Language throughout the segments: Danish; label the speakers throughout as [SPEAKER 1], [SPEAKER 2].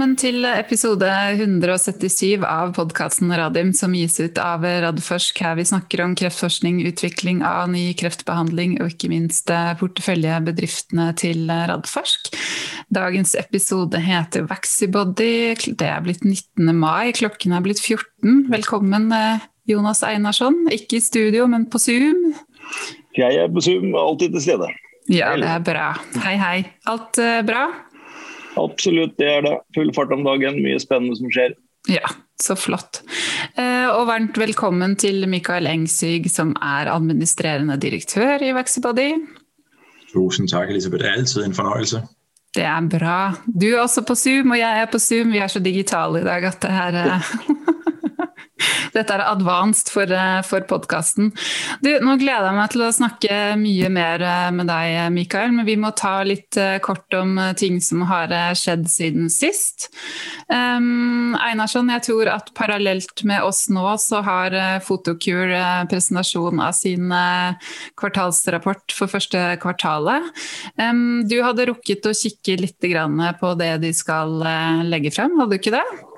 [SPEAKER 1] Velkommen til episode 177 av podkasten Radim, som gis ut av Radforsk. Her vi snakker om kreftforskning, utvikling av ny kreftbehandling og ikke minst eh, porteføljebedriftene til Radforsk. Dagens episode heter Vaxibody. Det er blitt 19. mai, klokken er blitt 14. Velkommen, eh, Jonas Einarsson. Ikke i studio, men på Zoom.
[SPEAKER 2] Jeg er på Zoom, alltid til stede.
[SPEAKER 1] Ja, det er bra. Hei, hei. Alt eh, bra?
[SPEAKER 2] Absolutt, det er det. Full fart om dagen, mye spennende som skjer.
[SPEAKER 1] Ja, så flott. Eh, og varmt velkommen til Mikael Engsig, som er administrerende direktør i Vaxibody.
[SPEAKER 3] Tusen takk, Elisabeth. Det er alltid en fornøyelse.
[SPEAKER 1] Det er bra. Du er også på Zoom, og jeg er på Zoom. Vi er så digitale i dag at det her Dette er advanced for, eh, for podkasten. Nå gleder jeg meg til å snakke mye mer eh, med deg, eh, Mikael, men vi må ta litt kort om ting som har skjedd siden sist. Um, Einarsson, jeg tror at parallelt med oss nå, så har Fotokur presentasjon av sin kvartalsrapport for første kvartalet. Um, du hadde rukket å kikke litt på det de skal legge frem, hadde du ikke det?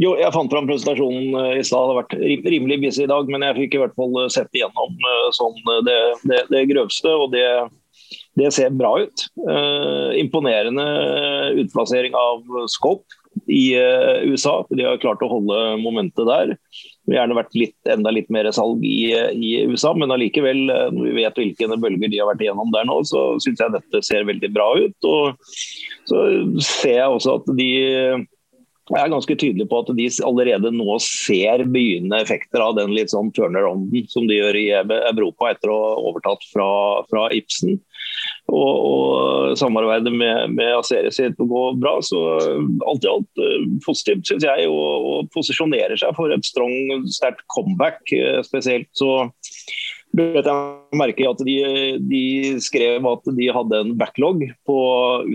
[SPEAKER 2] Jo, jeg fant fram presentasjonen eh, i stad. Det har vært rimelig busy i dag, men jeg fikk i hvert fall eh, sett igjennom eh, sånn, det, det, det, grøvste. og det, det ser bra ut. Eh, imponerende utplassering av Scope i eh, USA. De har klart å holde momentet der. Det har gjerne vært litt, enda litt mer salg i, i USA, men allikevel, når vi vet hvilke bølger de har vært igjennom der nå, så syns jeg dette ser veldig bra ut. Og så ser jeg også at de jeg er ganske tydelig på at de allerede nå ser begynnende effekter av den litt sånn turnarounden som de gjør i Europa etter å ha overtatt fra, fra Ibsen. Og, og, samarbeidet med, med Aserie ser ut til å gå bra. Så alt i alt eh, positivt, syns jeg. Og, og posisjonerer seg for et strong, sterkt comeback. Eh, spesielt så jeg merker at de, de, skrev at de hadde en backlog på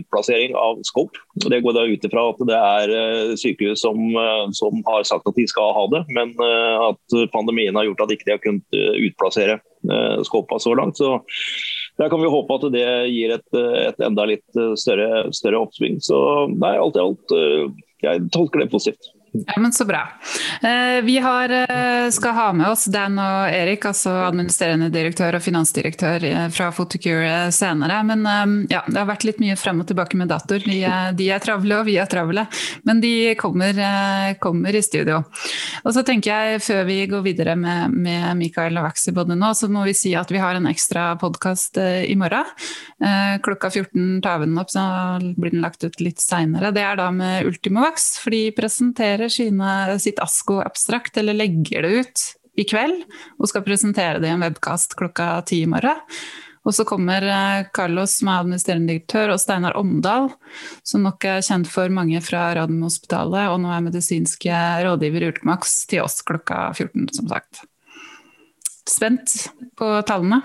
[SPEAKER 2] utplassering av Scope. Det går da ut ifra at det er eh, sykehus som, eh, som, har sagt at de skal ha det, men eh, at pandemien har gjort at de ikke har kunnet utplassere Scopa så langt. Så der kan vi håpe at det gir et, et enda litt større, større oppsving. Så nei, alt i alt, jeg tolker det positivt.
[SPEAKER 1] Ja, men Så bra. Eh, vi har, eh, skal ha med oss Dan og Erik, altså administrerende direktør og finansdirektør eh, fra Photocure eh, senere. Men ja, det har vært litt mye frem og tilbake med datoer. De, de, er travle, og vi er travle. Men de kommer, kommer, i studio. Og så tenker jeg, Før vi går videre med, med Mikael og både nå, så må vi si at vi har en ekstra podkast i morgen. Klokka 14 tar vi den opp, så blir den lagt ut litt seinere. Det er da med Ultimovax, for de presenterer presenterer sine, sitt ASKO abstrakt, eller legger det ut i kveld, og skal presentere det i en webkast klokka ti i morgen. Og så kommer eh, Carlos, som er administrerende direktør, og Steinar Omdal, som nok er kjent for mange fra Radiumhospitalet, og nå er medisinske rådgiver i Ultimax, til oss klokka 14, som sagt. Spent på tallene?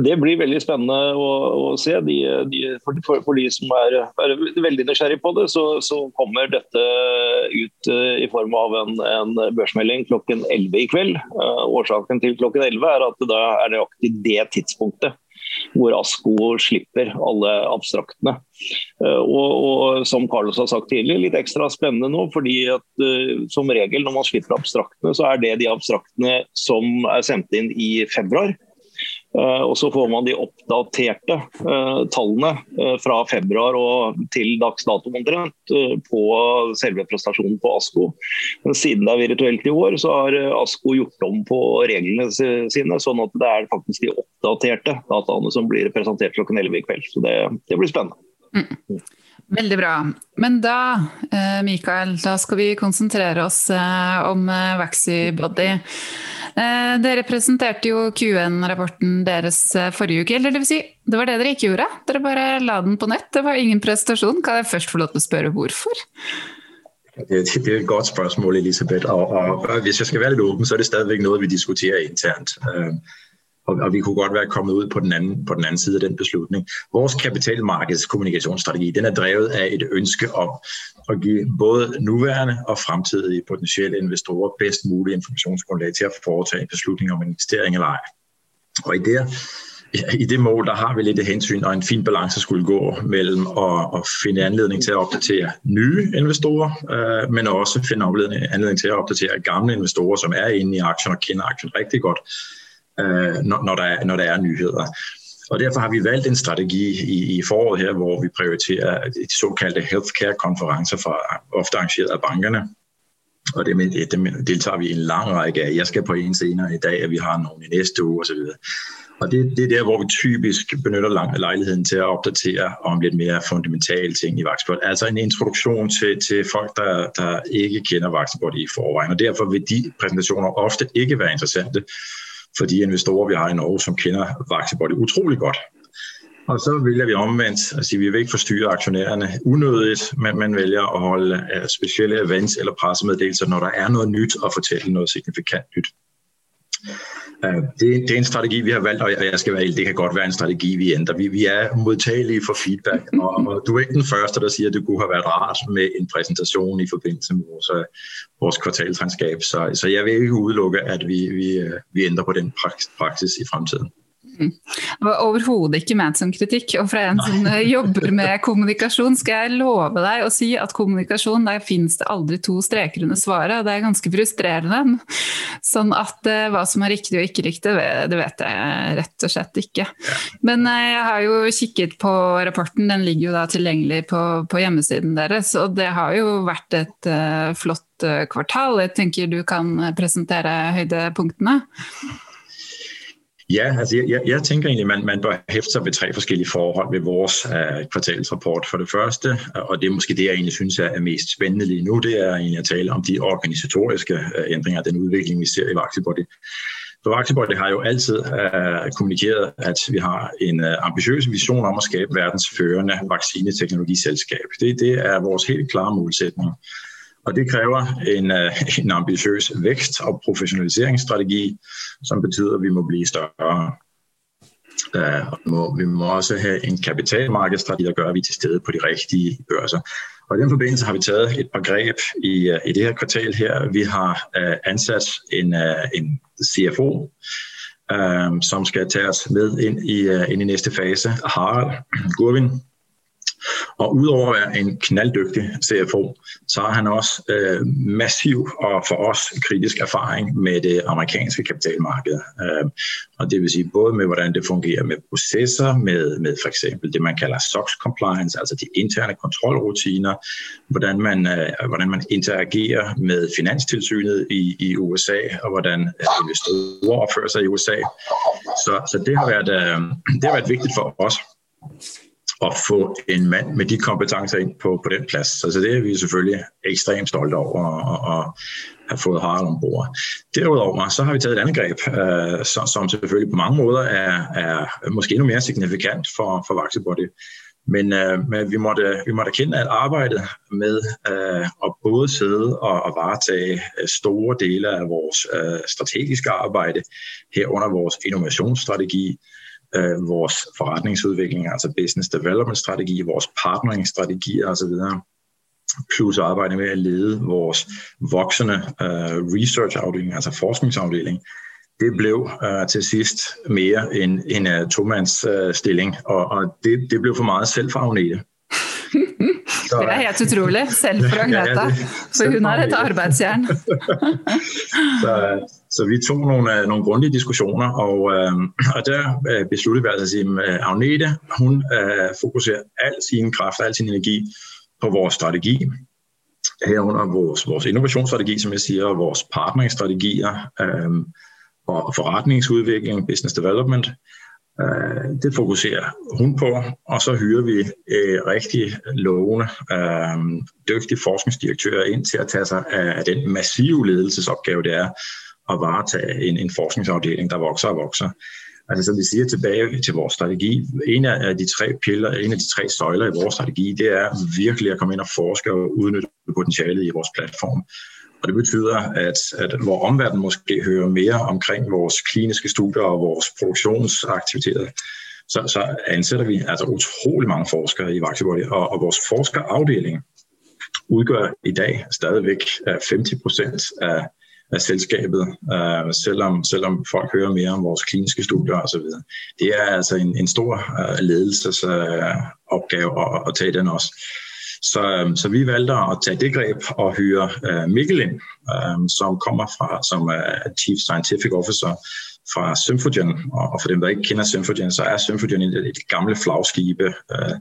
[SPEAKER 2] Det blir veldig spennende å, å se. De, de, for, for, for, de som er, er veldig nysgjerrig på det, så, så, kommer dette ut uh, i form av en, en, børsmelding klokken 11 i kveld. Uh, årsaken til klokken 11 er at da er nøyaktig det tidspunktet hvor ASKO slipper alle abstraktene. Uh, og, og, som Carlos har sagt tidligere, litt ekstra spennende nå, fordi at som regel når man slipper abstraktene, så er det de abstraktene som er sendt inn i februar. Eh, og Så får man de oppdaterte eh, tallene eh, fra februar og til dags dato omtrent eh, på selve prestasjonen på ASKO. Men siden det er virtuelt i år, så har ASKO gjort om på reglene sine. Sånn at det er faktisk de oppdaterte dataene som blir presentert klokken 11 i kveld. Så det, det blir spennende. Mm.
[SPEAKER 1] Veldig bra. Men da, eh, Mikael, da skal vi konsentrere oss eh, om eh, Vaxibody. Eh, dere presenterte jo QN-rapporten deres forrige uke, eller det vil si, det var det dere ikke gjorde? Dere bare la den på nett, det var ingen prestasjon. Kan jeg først få lov til å spørre hvorfor?
[SPEAKER 3] Det, det, er et godt spørsmål, Elisabeth. Og, og, og hvis jeg skal være litt åpen, så er det stadigvæk noe vi diskuterer internt. Øhm, og, og vi kunne godt være kommet ud på den, anden, på den anden side af den beslutning. Vores kapitalmarkedskommunikationsstrategi den er drevet af et ønske om at give både nuværende og fremtidige potentielle investorer bedst mulig informationsgrundlag til at foretage en beslutning om investering eller ej. Og i det i det mål, der har vi lidt et hensyn og en fin balance skulle gå mellem at, at finde anledning til at opdatere nye investorer, øh, men også finde anledning til at opdatere gamle investorer, som er inde i aktien og kender aktien rigtig godt, øh, når, når, der er, når der er nyheder. Og derfor har vi valgt en strategi i, i foråret her, hvor vi prioriterer de såkaldte healthcare-konferencer, fra, ofte arrangeret af bankerne. Og det, det deltager vi i en lang række af. Jeg skal på en senere i dag, at vi har nogle i næste uge osv. Og det, det er der, hvor vi typisk benytter lang, lejligheden til at opdatere om lidt mere fundamentale ting i Vaxport. Altså en introduktion til, til folk, der, der ikke kender Vaxport i forvejen. Og derfor vil de præsentationer ofte ikke være interessante for de investorer, vi har i Norge, som kender Vaxibody utrolig godt. Og så vælger vi omvendt at sige, at vi vil ikke forstyrre aktionærerne unødigt, men man vælger at holde øh, specielle events eller pressemeddelelser, når der er noget nyt og fortælle noget signifikant nyt. Det, det er en strategi, vi har valgt, og jeg skal være det kan godt være en strategi, vi ændrer. Vi, vi er modtagelige for feedback, og, og du er ikke den første, der siger, at det kunne have været rart med en præsentation i forbindelse med vores, øh, vores kvartalsregnskab. Så, så jeg vil ikke udelukke, at vi, vi, øh, vi ændrer på den praksis i fremtiden.
[SPEAKER 1] Mm. Det var overhodet ikke ment som kritikk. Og fra en som eh, jobber med kommunikasjon, skal jeg love deg å si at kommunikasjon, der finnes det aldri to streker under svaret. Det er ganske frustrerende. Sånn at uh, hva som er riktig og ikke riktig, det vet jeg rett og slett ikke. Men uh, jeg har jo kikket på rapporten, den ligger jo da tilgjengelig på, på hjemmesiden deres. Og det har jo vært et uh, flott kvartal. Jeg tenker du kan presentere høydepunktene.
[SPEAKER 3] Ja, altså jeg, jeg tænker egentlig, at man, man bør hæfte sig ved tre forskellige forhold ved vores uh, kvartalsrapport. For det første, og det er måske det, jeg egentlig synes er mest spændende lige nu, det er egentlig at tale om de organisatoriske uh, ændringer, den udvikling, vi ser i Vaxibody. For Vaxibody har jo altid uh, kommunikeret, at vi har en uh, ambitiøs vision om at skabe verdens førende vaccineteknologiselskab. Det, det er vores helt klare målsætning. Og det kræver en, øh, en ambitiøs vækst- og professionaliseringsstrategi, som betyder, at vi må blive større. Uh, må, vi må også have en kapitalmarkedsstrategi, der gør, at vi er til stede på de rigtige børser. Og i den forbindelse har vi taget et par greb i, uh, i det her kvartal her. Vi har uh, ansat en, en CFO, som skal tage os med ind i, ind i næste fase. Harald Gurvin, og udover at være en knalddygtig CFO, så har han også øh, massiv og for os kritisk erfaring med det amerikanske kapitalmarked. Øh, og det vil sige både med, hvordan det fungerer med processer, med, med for eksempel det, man kalder SOX compliance, altså de interne kontrolrutiner, hvordan man, øh, hvordan man interagerer med finanstilsynet i, i USA, og hvordan øh, investorer opfører sig i USA. Så, så det, har været, øh, det har været vigtigt for os at få en mand med de kompetencer ind på, på den plads. Så, så det er vi selvfølgelig ekstremt stolte over at, at have fået Harald ombord. Derudover så har vi taget et andet greb, øh, som, som selvfølgelig på mange måder er, er måske endnu mere signifikant for, for Vaxibody. Men, øh, men vi, måtte, vi måtte erkende, at arbejdet med øh, at både sidde og, og varetage øh, store dele af vores øh, strategiske arbejde, herunder vores innovationsstrategi, øh, vores forretningsudvikling, altså business development strategi, vores partnering-strategier osv., plus arbejde med at lede vores voksende øh, research-afdeling, altså forskningsafdeling, det blev øh, til sidst mere en, en uh, tomands øh, stilling, og, og det, det blev for meget selvfagnede.
[SPEAKER 1] Så, det er helt utrolig. Selv for Agneta. For hun har et arbejdsjern.
[SPEAKER 3] så, så vi tog nogle, øh, nogle grundige diskussioner, og, øh, og der øh, besluttede vi altså at sige, at Agnete, hun øh, fokuserer al sin kraft, al sin energi på vores strategi, herunder vores, vores innovationsstrategi, som jeg siger, og vores partnerstrategier, øh, og forretningsudvikling, business development, Øh, det fokuserer hun på, og så hyrer vi øh, rigtig lovende, øh, dygtige forskningsdirektører ind til at tage sig af den massive ledelsesopgave, det er at varetage en, en forskningsafdeling, der vokser og vokser. Altså som vi siger tilbage til vores strategi, en af de tre piller, en af de tre søjler i vores strategi, det er virkelig at komme ind og forske og udnytte potentialet i vores platform. Og det betyder, at, at hvor omverdenen måske hører mere omkring vores kliniske studier og vores produktionsaktiviteter, så, så ansætter vi altså utrolig mange forskere i Vaxibody, og, og vores forskerafdeling udgør i dag stadigvæk øh, 50 procent af, af selskabet, øh, selvom, selvom folk hører mere om vores kliniske studier osv. Det er altså en, en stor øh, ledelsesopgave øh, at, at tage den også. Så, øh, så vi valgte at tage det greb og hyre øh, Mikkel ind, øh, som kommer fra som er Chief Scientific Officer fra Symphogen. Og for dem, der ikke kender Symphogen, så er Symphogen et, et gamle flagskibe øh,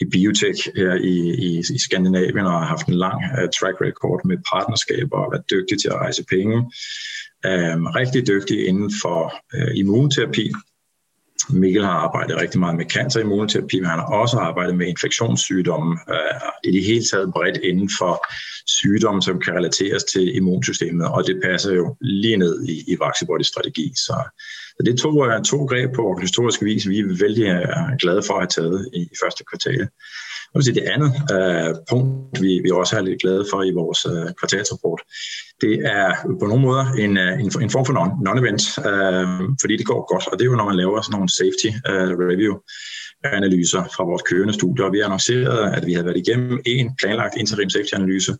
[SPEAKER 3] i biotech her i, i, i Skandinavien og har haft en lang uh, track record med partnerskaber og været dygtig til at rejse penge. Um, rigtig dygtig inden for uh, immunterapi. Mikkel har arbejdet rigtig meget med cancerimmunoterapi, men han har også arbejdet med infektionssygdomme, øh, i det hele taget bredt inden for sygdomme, som kan relateres til immunsystemet, og det passer jo lige ned i, i Vaxibodys strategi. Så, så det er to, øh, to greb på organisatorisk vis, vi er vældig øh, glade for at have taget i første kvartal. Og det andet øh, punkt, vi, vi også er lidt glade for i vores øh, kvartalsrapport, det er på nogle måder en, øh, en, en form for non-event, øh, fordi det går godt, og det er jo, når man laver sådan nogle safety øh, review analyser fra vores kørende studier. og Vi har annonceret, at vi havde været igennem en planlagt interim safety-analyse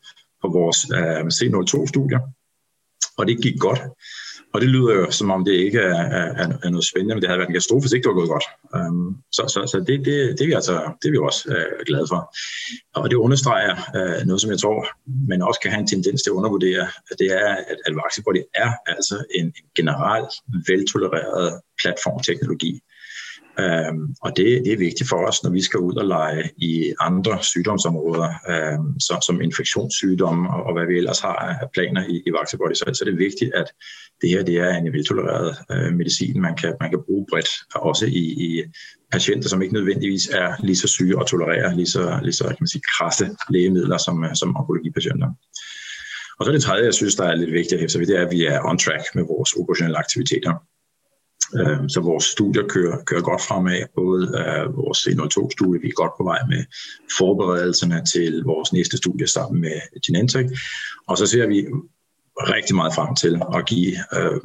[SPEAKER 3] på vores øh, C02-studier, og det gik godt. Og det lyder jo, som om det ikke er, er, er noget spændende, men det havde været en katastrofe, hvis ikke det var gået godt. Um, så så, så det, det, det, er vi altså, det er vi også uh, glade for. Og det understreger uh, noget, som jeg tror, man også kan have en tendens til at undervurdere, at det er, at, at Vaxibody er altså en, en generelt veltolereret platformteknologi. Øhm, og det, det er vigtigt for os, når vi skal ud og lege i andre sygdomsområder, øhm, så, som infektionssygdomme og, og hvad vi ellers har af planer i, i Vaxibody. Så, så det er vigtigt, at det her det er en veltolereret øh, medicin, man kan, man kan bruge bredt, også i, i patienter, som ikke nødvendigvis er lige så syge og tolererer lige så, lige så kan man sige, krasse lægemidler som, øh, som onkologipatienter. Og så det tredje, jeg synes, der er lidt vigtigt at hæfte ved, det er, at vi er on track med vores operationelle aktiviteter. Øh, så vores studier kører, kører godt fremad, både uh, vores C02-studie, vi er godt på vej med forberedelserne til vores næste studie sammen med Genentech, og så ser vi rigtig meget frem til at give, øh,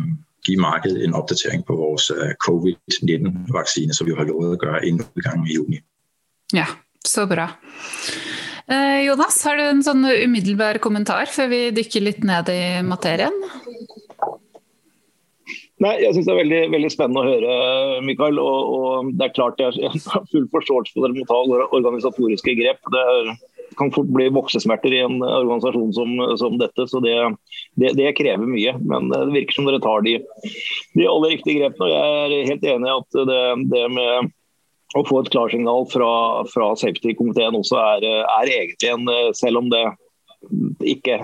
[SPEAKER 3] give markedet en opdatering på vores øh, covid-19-vaccine, som vi har lovet at gøre inden udgangen i juni.
[SPEAKER 1] Ja, så bra. Eh, Jonas, har du en sånn umiddelbar kommentar før vi dykker litt ned i materien?
[SPEAKER 2] Nei, jeg synes Det er veldig, veldig, spennende å høre, Mikael. Og, og det er klart Jeg har full forståelse for at dere må ta organisatoriske grep. Det er, kan fort bli voksesmerter i en eh, organisasjon som, som dette. så det, det, det, krever mye. Men eh, det virker som dere tar de, de aller riktige grepene. og Jeg er helt enig i at det, det med å få et klarsignal fra, fra safety-komiteen også er, er egentlig en eh, Selv om det ikke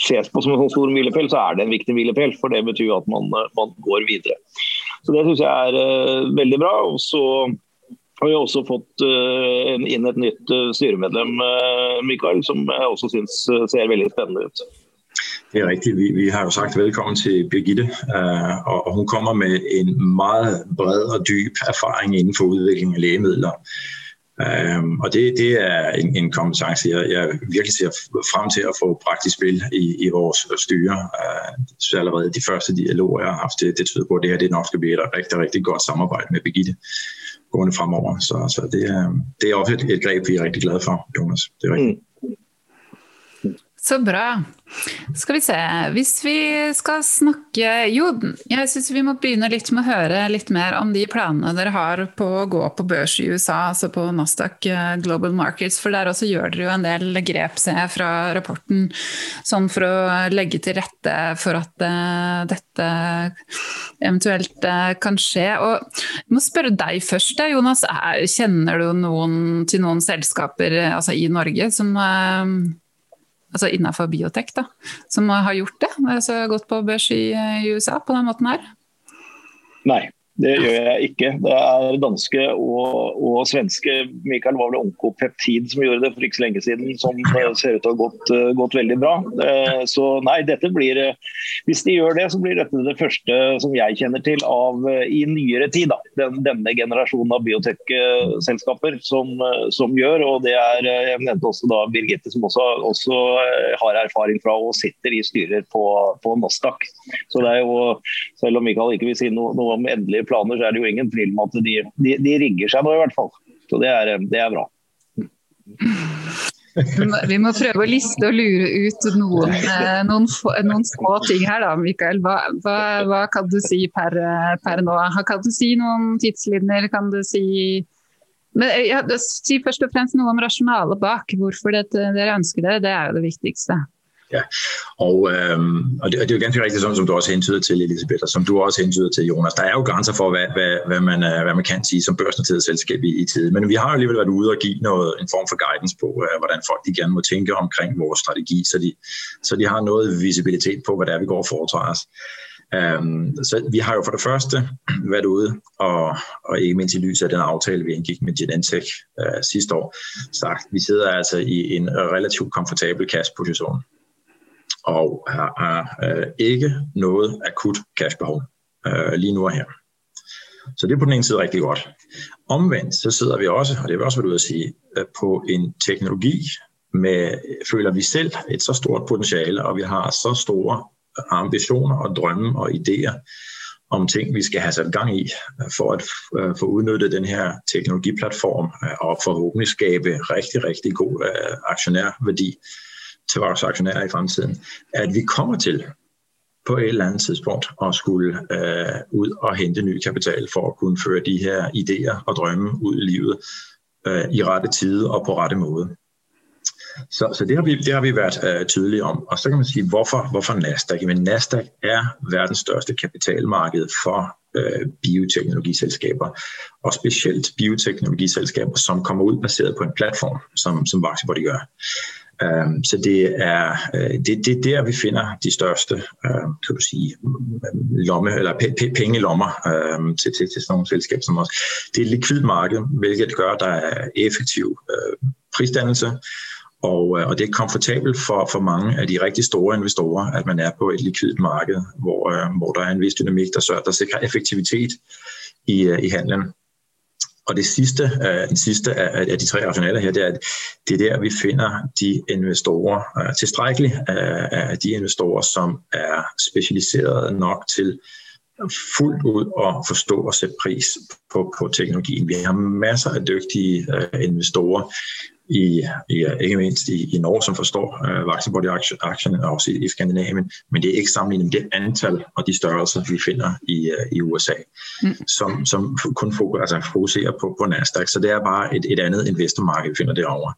[SPEAKER 2] ses på som en sånn stor milepæl, så er det en viktig milepæl. For det betyr at man, øh, man går videre. Så det syns jeg er uh, veldig bra. Og så har vi også fått uh, inn et nytt uh, styremedlem, Mikael, som jeg også syns ser veldig spennende ut.
[SPEAKER 3] Det er rigtigt. Vi, vi har jo sagt velkommen til Birgitte, og hun kommer med en meget bred og dyb erfaring inden for udvikling af lægemidler. Øhm, og det, det er en, en kompetence, jeg, jeg virkelig ser frem til at få praktisk spil i, i vores styre. Øh, så allerede de første dialoger, jeg har haft, det, det tyder på, at det her det nok skal blive et rigtig, rigtig godt samarbejde med Birgitte gående fremover. Så, så det, er, det er også et, et greb, vi er rigtig glade for, Jonas. Det er rigtigt.
[SPEAKER 1] Mm. Så bra. Skal vi se. Hvis vi skal snakke Jo, jeg syns vi må begynne litt med å høre litt mer om de planene dere har på å gå på børs i USA, altså på Nasdaq eh, Global Markets. For der også gjør dere jo en del grep, ser jeg fra rapporten, sånn for å legge til rette for at uh, dette eventuelt uh, kan skje. Og jeg må spørre deg først, Jonas. Kjenner du noen til noen selskaper altså i Norge som uh, altså innenfor biotek, da, som har gjort det? Altså gått på børs i, i USA på den måten her?
[SPEAKER 2] Nei, det gjør jeg ikke. Det er danske og, og svenske Mikael var vel Onkopeptid som gjorde det for ikke så lenge siden, som ser ut til å ha gått, gått, veldig bra. Eh, så nei, dette blir eh, Hvis de gjør det, så blir dette det første som jeg kjenner til av eh, i nyere tid. Da. Den, denne generasjonen av biotekselskaper som, eh, som, gjør. Og det er Jeg nevnte også da Birgitte, som også, også har erfaring fra og sitter i styrer på, på Nasdaq. Så det er jo, selv om Mikael ikke vil si noe, noe om endelig planer, så er det jo ingen tvil om at de, de, de rigger seg nå, i hvert fall. Så det er, det er bra.
[SPEAKER 1] Vi må prøve å liste og lure ut noen, eh, noen, noen små ting her da, Mikael. Hva, hva, hva kan du si per, per, nå? Kan du si noen tidslinjer? Kan du si men eh, ja, Si først og fremst noe om rasjonalet bak. Hvorfor det, dere ønsker det. Det er jo det viktigste.
[SPEAKER 3] Ja, og, øhm, og, det, og det er jo ganske rigtigt, sådan, som du også hentyder til, Elisabeth, og som du også hentyder til, Jonas. Der er jo grænser for, hvad, hvad, hvad, man, øh, hvad man kan sige som børsnoteret selskab i, i tid. Men vi har jo alligevel været ude og give noget, en form for guidance på, øh, hvordan folk de gerne må tænke omkring vores strategi, så de, så de har noget visibilitet på, hvad det er, vi går og foretager os. Um, så vi har jo for det første været ude, og, og ikke mindst i lyset af den aftale, vi indgik med Genentech uh, sidste år, sagt, vi sidder altså i en relativt komfortabel cash-position og har, har øh, ikke noget akut cashbehov øh, lige nu og her. Så det er på den ene side rigtig godt. Omvendt så sidder vi også, og det vil også være ud at sige, øh, på en teknologi med, føler vi selv, et så stort potentiale, og vi har så store ambitioner og drømme og idéer om ting, vi skal have sat gang i, øh, for at øh, få udnyttet den her teknologiplatform og forhåbentlig skabe rigtig, rigtig god aktionærværdi til vores aktionærer i fremtiden, at vi kommer til på et eller andet tidspunkt at skulle øh, ud og hente ny kapital for at kunne føre de her idéer og drømme ud i livet øh, i rette tid og på rette måde. Så, så det, har vi, det har vi været øh, tydelige om. Og så kan man sige, hvorfor, hvorfor Nasdaq? Jamen Nasdaq er verdens største kapitalmarked for øh, bioteknologiselskaber, og specielt bioteknologiselskaber, som kommer ud baseret på en platform, som, som Vaxibody gør. Øhm, så det er, øh, det, det er der, vi finder de største uh, kan du sige, lomme, eller pengelommer uh, øhm, til, til, til sådan nogle selskaber som os. Det er et likvidt marked, hvilket gør, at der er effektiv uh, prisdannelse, og, øh, og det er komfortabelt for, for mange af de rigtig store investorer, at man er på et likvidt marked, hvor, hvor der er en vis dynamik, der, sørger, der sikrer effektivitet i, øh, i handlen. Og det sidste, øh, det sidste af, af de tre rationaler her, det er, at det er der, vi finder de investorer, øh, tilstrækkeligt uh, af de investorer, som er specialiseret nok til fuldt ud at forstå og sætte pris på, på teknologien. Vi har masser af dygtige investorer, i, i ikke mindst i, i Norge, som forstår uh, Vaxibody-aktien, og også i, i Skandinavien, men det er ikke sammenlignet med det antal og de størrelser, vi finder i, uh, i USA, mm. som, som kun fokuserer, altså fokuserer på, på Nasdaq. Så det er bare et, et andet investormarked, vi finder derovre.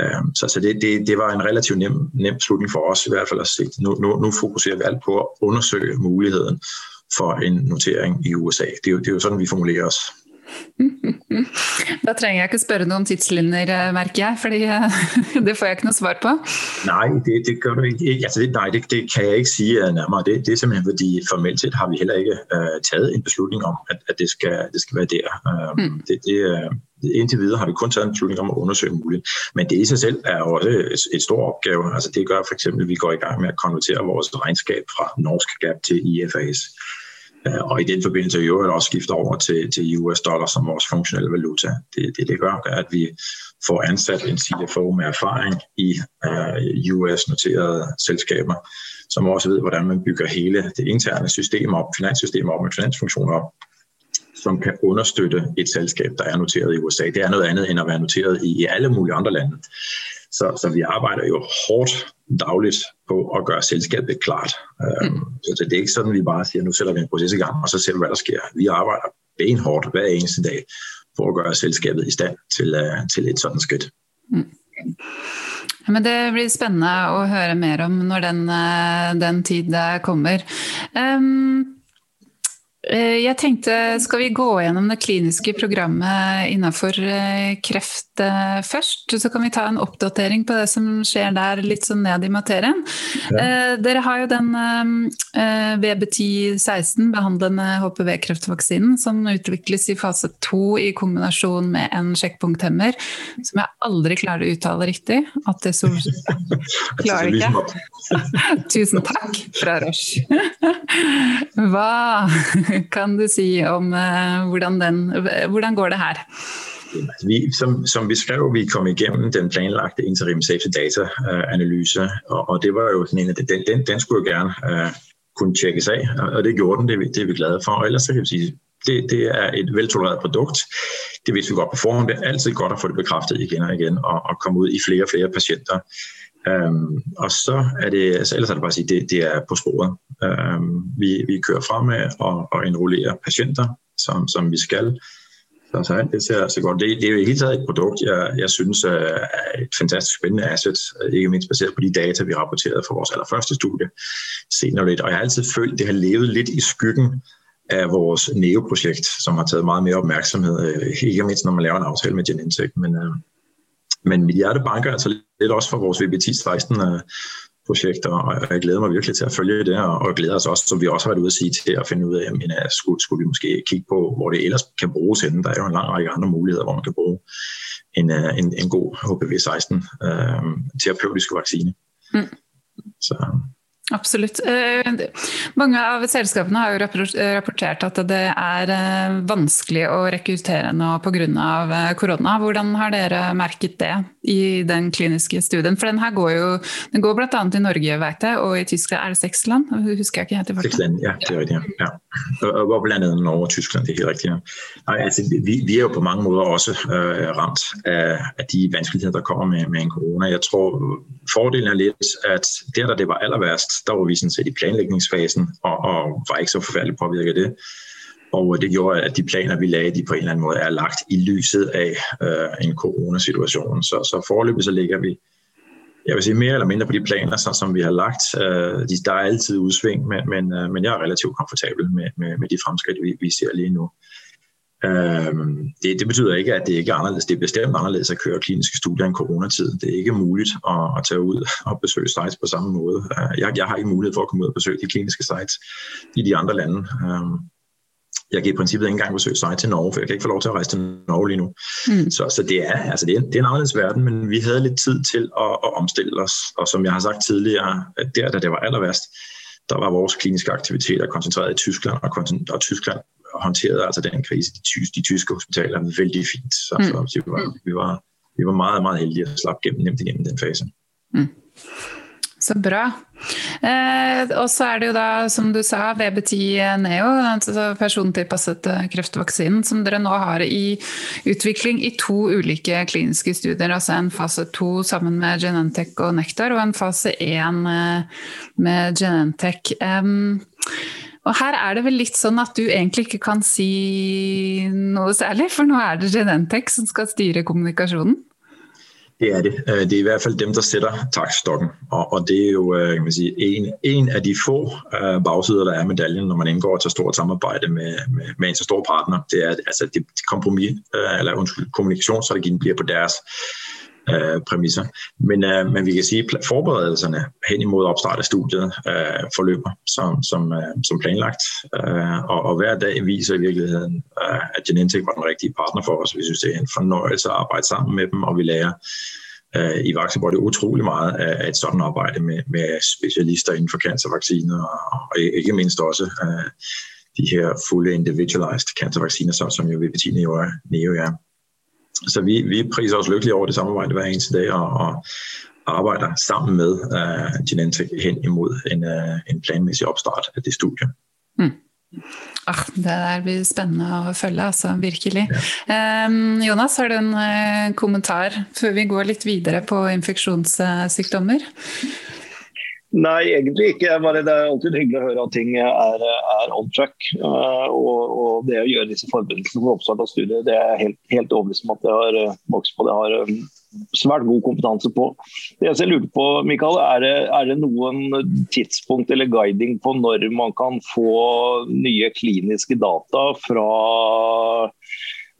[SPEAKER 3] Uh, så så det, det, det var en relativt nem, nem slutning for os i hvert fald at se. Nu, nu, nu fokuserer vi alt på at undersøge muligheden for en notering i USA. Det er jo, det er jo sådan, vi formulerer os.
[SPEAKER 1] Da trenger jeg ikke spørre noe om tidslinjer, eh, merker jeg, fordi eh, det får jeg ikke noe svar på.
[SPEAKER 3] Nej, det, det gør du ikke. Altså, det, nej, det, det kan jeg ikke sige eh, nærmere. Det, det er simpelthen fordi formelt set har vi heller ikke uh, taget en beslutning om, at, at det, skal, det skal være der. Uh, mm. det, det, uh, indtil videre har vi kun taget en beslutning om at undersøge muligt. Men det i sig selv er også et, stor opgave. Altså det gør for eksempel, at vi går i gang med at konvertere vores regnskab fra norsk gap til IFRS. Øh, og i den forbindelse i øvrigt også skifter over til, til US dollar som vores funktionelle valuta. Det, det, det gør, at vi får ansat en CFO med erfaring i uh, øh, US-noterede selskaber, som også ved, hvordan man bygger hele det interne system op, finanssystem op med finansfunktioner op, som kan understøtte et selskab, der er noteret i USA. Det er noget andet end at være noteret i, i alle mulige andre lande. Så, så vi arbejder jo hårdt dagligt på at gøre selskabet klart. Øhm, mm. Så det er ikke sådan, at vi bare siger, nu sætter vi en proces i gang, og så ser vi, hvad der sker. Vi arbejder benhårdt hver eneste dag for at gøre selskabet i stand til, uh, til et sådan skridt. Mm.
[SPEAKER 1] Men Det blir spændende at høre mer om når den, øh, den tid kommer. Um, jeg tenkte, Skal vi gå gjennom det kliniske programmet innenfor eh, kreft eh, først? Så kan vi ta en oppdatering på det som skjer der, litt sånn ned i materien. Ja. Dere har jo den VB1016, behandlende HPV-kreftvaksinen, som utvikles i fase to i kombinasjon med en sjekkpunkthemmer, som jeg aldri klarer å uttale riktig. At det så klarer ikke. Tusen takk fra Roche. Hva kan du si om uh, hvordan, den, hvordan går det her?
[SPEAKER 3] Altså, vi, som, som vi skrev, vi kom igennem den planlagte interim safety data uh, analyse, og, og det var jo sådan en af den, den, den skulle jo gerne uh, kunne tjekkes af, og det gjorde den, det, det er vi glade for. Og ellers så kan vi sige, det, det er et veltolereret produkt. Det vidste vi godt på forhånd. Det er altid godt at få det bekræftet igen og igen, og, og komme ud i flere og flere patienter. Øhm, og så er det, altså ellers er det bare at sige, det, det er på sporet. Øhm, vi, vi kører fremad og, og enrollerer patienter, som, som vi skal. Så, så alt det ser altså godt. Det, det er jo i hele taget et produkt, jeg, jeg synes er et fantastisk spændende asset, ikke mindst baseret på de data, vi rapporterede fra vores allerførste studie senere lidt. Og jeg har altid følt, det har levet lidt i skyggen af vores NEO-projekt, som har taget meget mere opmærksomhed, øh, ikke mindst når man laver en aftale med Genentech. Men, øh, men mit hjerte banker altså lidt også for vores VBT16 projekter, og jeg glæder mig virkelig til at følge det, og glæder os også, som vi også har været ude at sige, til at finde ud af, jamen, skulle, skulle vi måske kigge på, hvor det ellers kan bruges henne. Der er jo en lang række andre muligheder, hvor man kan bruge en, øh, en, en god HPV-16 øh, terapeutiske vaccine. Mm.
[SPEAKER 1] Så Absolutt. Eh, mange av selskapene har jo rapportert at det er eh, vanskelig å rekruttere nå pga. Korona. Eh, Hvordan har dere merket det i den kliniske studien? For den her går jo den går bl.a. i Norge, vet jeg, og i Tyskland. Er det seks land? Husker jeg ikke helt i.
[SPEAKER 3] Seks land, ja, det er riktig. Ja. Og blandt andet Norge og Tyskland, det er helt rigtigt. Ja. Nej, altså, vi, vi er jo på mange måder også øh, ramt af, af de vanskeligheder, der kommer med, med en corona. Jeg tror, fordelen er lidt, at der, der det var aller værst, der var vi sådan set i planlægningsfasen, og, og var ikke så forfærdeligt påvirket af det. Og øh, det gjorde, at de planer, vi lagde, de på en eller anden måde er lagt i lyset af øh, en coronasituation. Så, så forløbet så ligger vi, jeg vil sige mere eller mindre på de planer, så, som vi har lagt. Øh, de, der er altid udsving, men, men, øh, men jeg er relativt komfortabel med, med, med de fremskridt, vi, vi ser lige nu. Øh, det, det betyder ikke, at det ikke er anderledes. Det er bestemt anderledes at køre kliniske studier i en coronatid. Det er ikke muligt at, at tage ud og besøge sites på samme måde. Øh, jeg, jeg har ikke mulighed for at komme ud og besøge de kliniske sites i de andre lande. Øh, jeg kan i princippet ikke engang besøge site til Norge, for jeg kan ikke få lov til at rejse til Norge lige nu. Mm. Så, så det, er, altså det, er, det er en anderledes verden, men vi havde lidt tid til at, at omstille os. Og som jeg har sagt tidligere, at der, da det var aller værst, der var vores kliniske aktiviteter koncentreret i Tyskland, og, og Tyskland håndterede altså den krise, de, tyske, de tyske hospitaler, vældig fint. Så, mm. så vi, var, vi, var, vi var meget, meget heldige at slappe gennem, nemt igennem den fase. Mm.
[SPEAKER 1] Så bra. Eh, og så er det jo da, som du sa, VB10 Neo, altså persontilpasset eh, kreftvaksinen, som dere nå har i utvikling i to ulike kliniske studier. Altså en fase to sammen med Genentech og Nektar, og en fase én eh, med Genentech. Um, og her er det vel litt sånn at du egentlig ikke kan si noe særlig, for nå er det Genentech som skal styre kommunikasjonen?
[SPEAKER 3] Det er det. Øh, det er i hvert fald dem, der sætter takstokken. Og, og det er jo øh, kan man sige, en, en af de få øh, bagsider, der er medaljen, når man indgår til stort samarbejde med, med, med en så stor partner. Det er, altså det kompromis, eller undskyld, kommunikationsstrategien bliver på deres øh, præmisser. Men, øh, men vi kan sige, at forberedelserne hen imod opstart af studiet øh, forløber som, som, øh, som planlagt. Øh, og, og hver dag viser i virkeligheden, øh, at Genentech var den rigtige partner for os. Vi synes, det er en fornøjelse at arbejde sammen med dem, og vi lærer øh, i Vaxibody utrolig meget af, et sådan arbejde med, med specialister inden for cancervacciner, og, og ikke mindst også øh, de her fulde individualized cancervacciner, som, som jo VPT Neo er. Neo er. Så vi, vi priser os lykkelige over det samarbejde hver eneste dag, og, og arbejder sammen med uh, Genentech hen imod en, uh, en planmæssig opstart af det studie. Mm.
[SPEAKER 1] Ah, det der blir spennende å følge, altså, virkelig. Ja. Um, Jonas, har du en uh, kommentar før vi går litt videre på infeksjonssykdommer?
[SPEAKER 2] Nei, egentlig ikke. Bare det er alltid hyggelig å høre at ting er, er on track. Uh, og, og, det å gjøre disse forberedelsene for oppstart av studiet, det er helt, helt overbevist om at jeg har eh, vokst på. Det har um, svært god kompetanse på. Det jeg lurer på, Mikael, er det, er det noen tidspunkt eller guiding på når man kan få nye kliniske data fra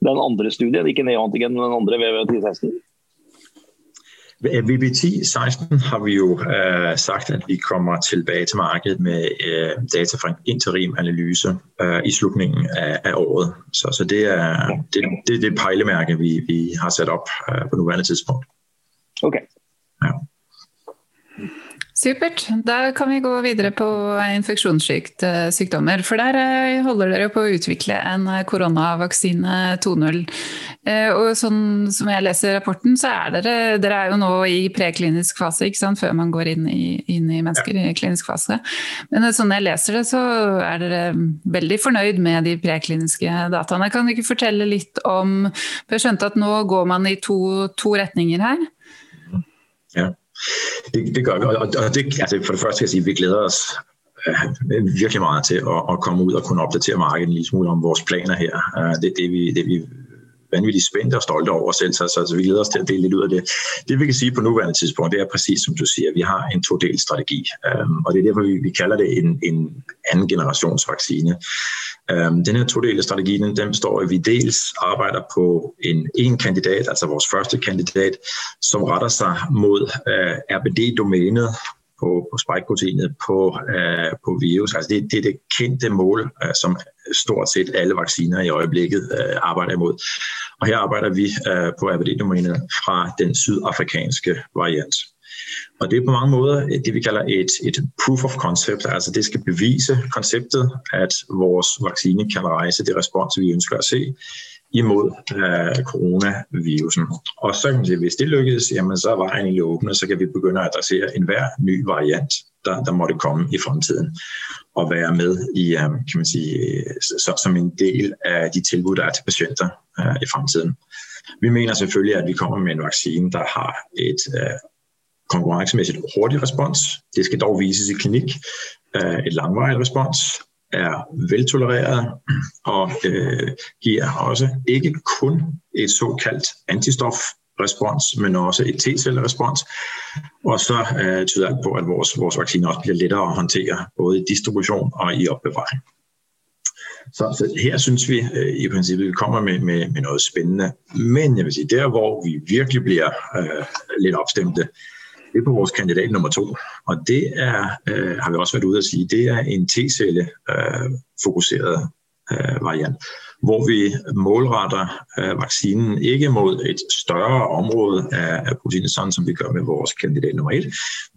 [SPEAKER 2] den andre studien, ikke neoantigen, men den andre VV1016?
[SPEAKER 3] VBT 16 har vi jo uh, sagt, at vi kommer tilbage til markedet med uh, data fra en interim-analyse uh, i slutningen af, af året. Så, så det er det, det, det pejlemærke, vi, vi har sat op uh, på nuværende tidspunkt.
[SPEAKER 2] Okay. Ja.
[SPEAKER 1] Supert. Da kan vi gå videre på infeksjonssykdommer. For der eh, holder dere på å utvikle en koronavaksine 2.0. Eh, og sånn som jeg leser rapporten, så er dere, dere er jo nå i preklinisk fase, ikke sant? før man går inn i, inn i mennesker i klinisk fase. Men sånn jeg leser det, så er dere veldig fornøyd med de prekliniske dataene. Kan du ikke fortelle litt om For jeg skjønte at nå går man i to, to retninger her.
[SPEAKER 3] Ja. Det, det gør vi, og, og det, altså for det første skal jeg sige, at vi glæder os øh, virkelig meget til at, at komme ud og kunne opdatere markedet en lille smule om vores planer her. Øh, det er det, vi, det, vi vanvittigt spændte og stolte over selv, så, så, så vi glæder os til at dele lidt ud af det. Det vi kan sige på nuværende tidspunkt, det er præcis som du siger, vi har en todel strategi, øhm, og det er derfor, vi, vi kalder det en, en anden generations vaccine. Øhm, den her todelte strategi, den, den består at vi dels arbejder på en, en kandidat, altså vores første kandidat, som retter sig mod øh, RBD-domænet, på, på spike-proteinet på, øh, på virus. Altså det, det er det kendte mål, øh, som stort set alle vacciner i øjeblikket øh, arbejder imod. Og her arbejder vi øh, på RBD-domænet fra den sydafrikanske variant. Og det er på mange måder det, vi kalder et, et proof of concept. Altså det skal bevise konceptet, at vores vaccine kan rejse det respons, vi ønsker at se imod øh, coronavirusen. Og så kan man sige, hvis det lykkedes, jamen så er vejen i åbne, så kan vi begynde at adressere enhver ny variant, der, der måtte komme i fremtiden og være med i, øh, kan man sige, så, som en del af de tilbud, der er til patienter øh, i fremtiden. Vi mener selvfølgelig, at vi kommer med en vaccine, der har et øh, konkurrencemæssigt hurtigt respons. Det skal dog vises i klinik. Øh, et langvarigt respons er veltolereret og øh, giver også ikke kun et såkaldt antistof respons, men også et T-cellerespons. Og så øh, tyder alt på, at vores, vores vaccine også bliver lettere at håndtere, både i distribution og i opbevaring. Så, så her synes vi øh, i princippet, vi kommer med, med, med noget spændende. Men jeg vil sige, der hvor vi virkelig bliver øh, lidt opstemte, det er på vores kandidat nummer to. Og det er, øh, har vi også været ude at sige, det er en T-celle øh, fokuseret øh, variant, hvor vi målretter øh, vaccinen ikke mod et større område af, af proteinet, sådan som vi gør med vores kandidat nummer et,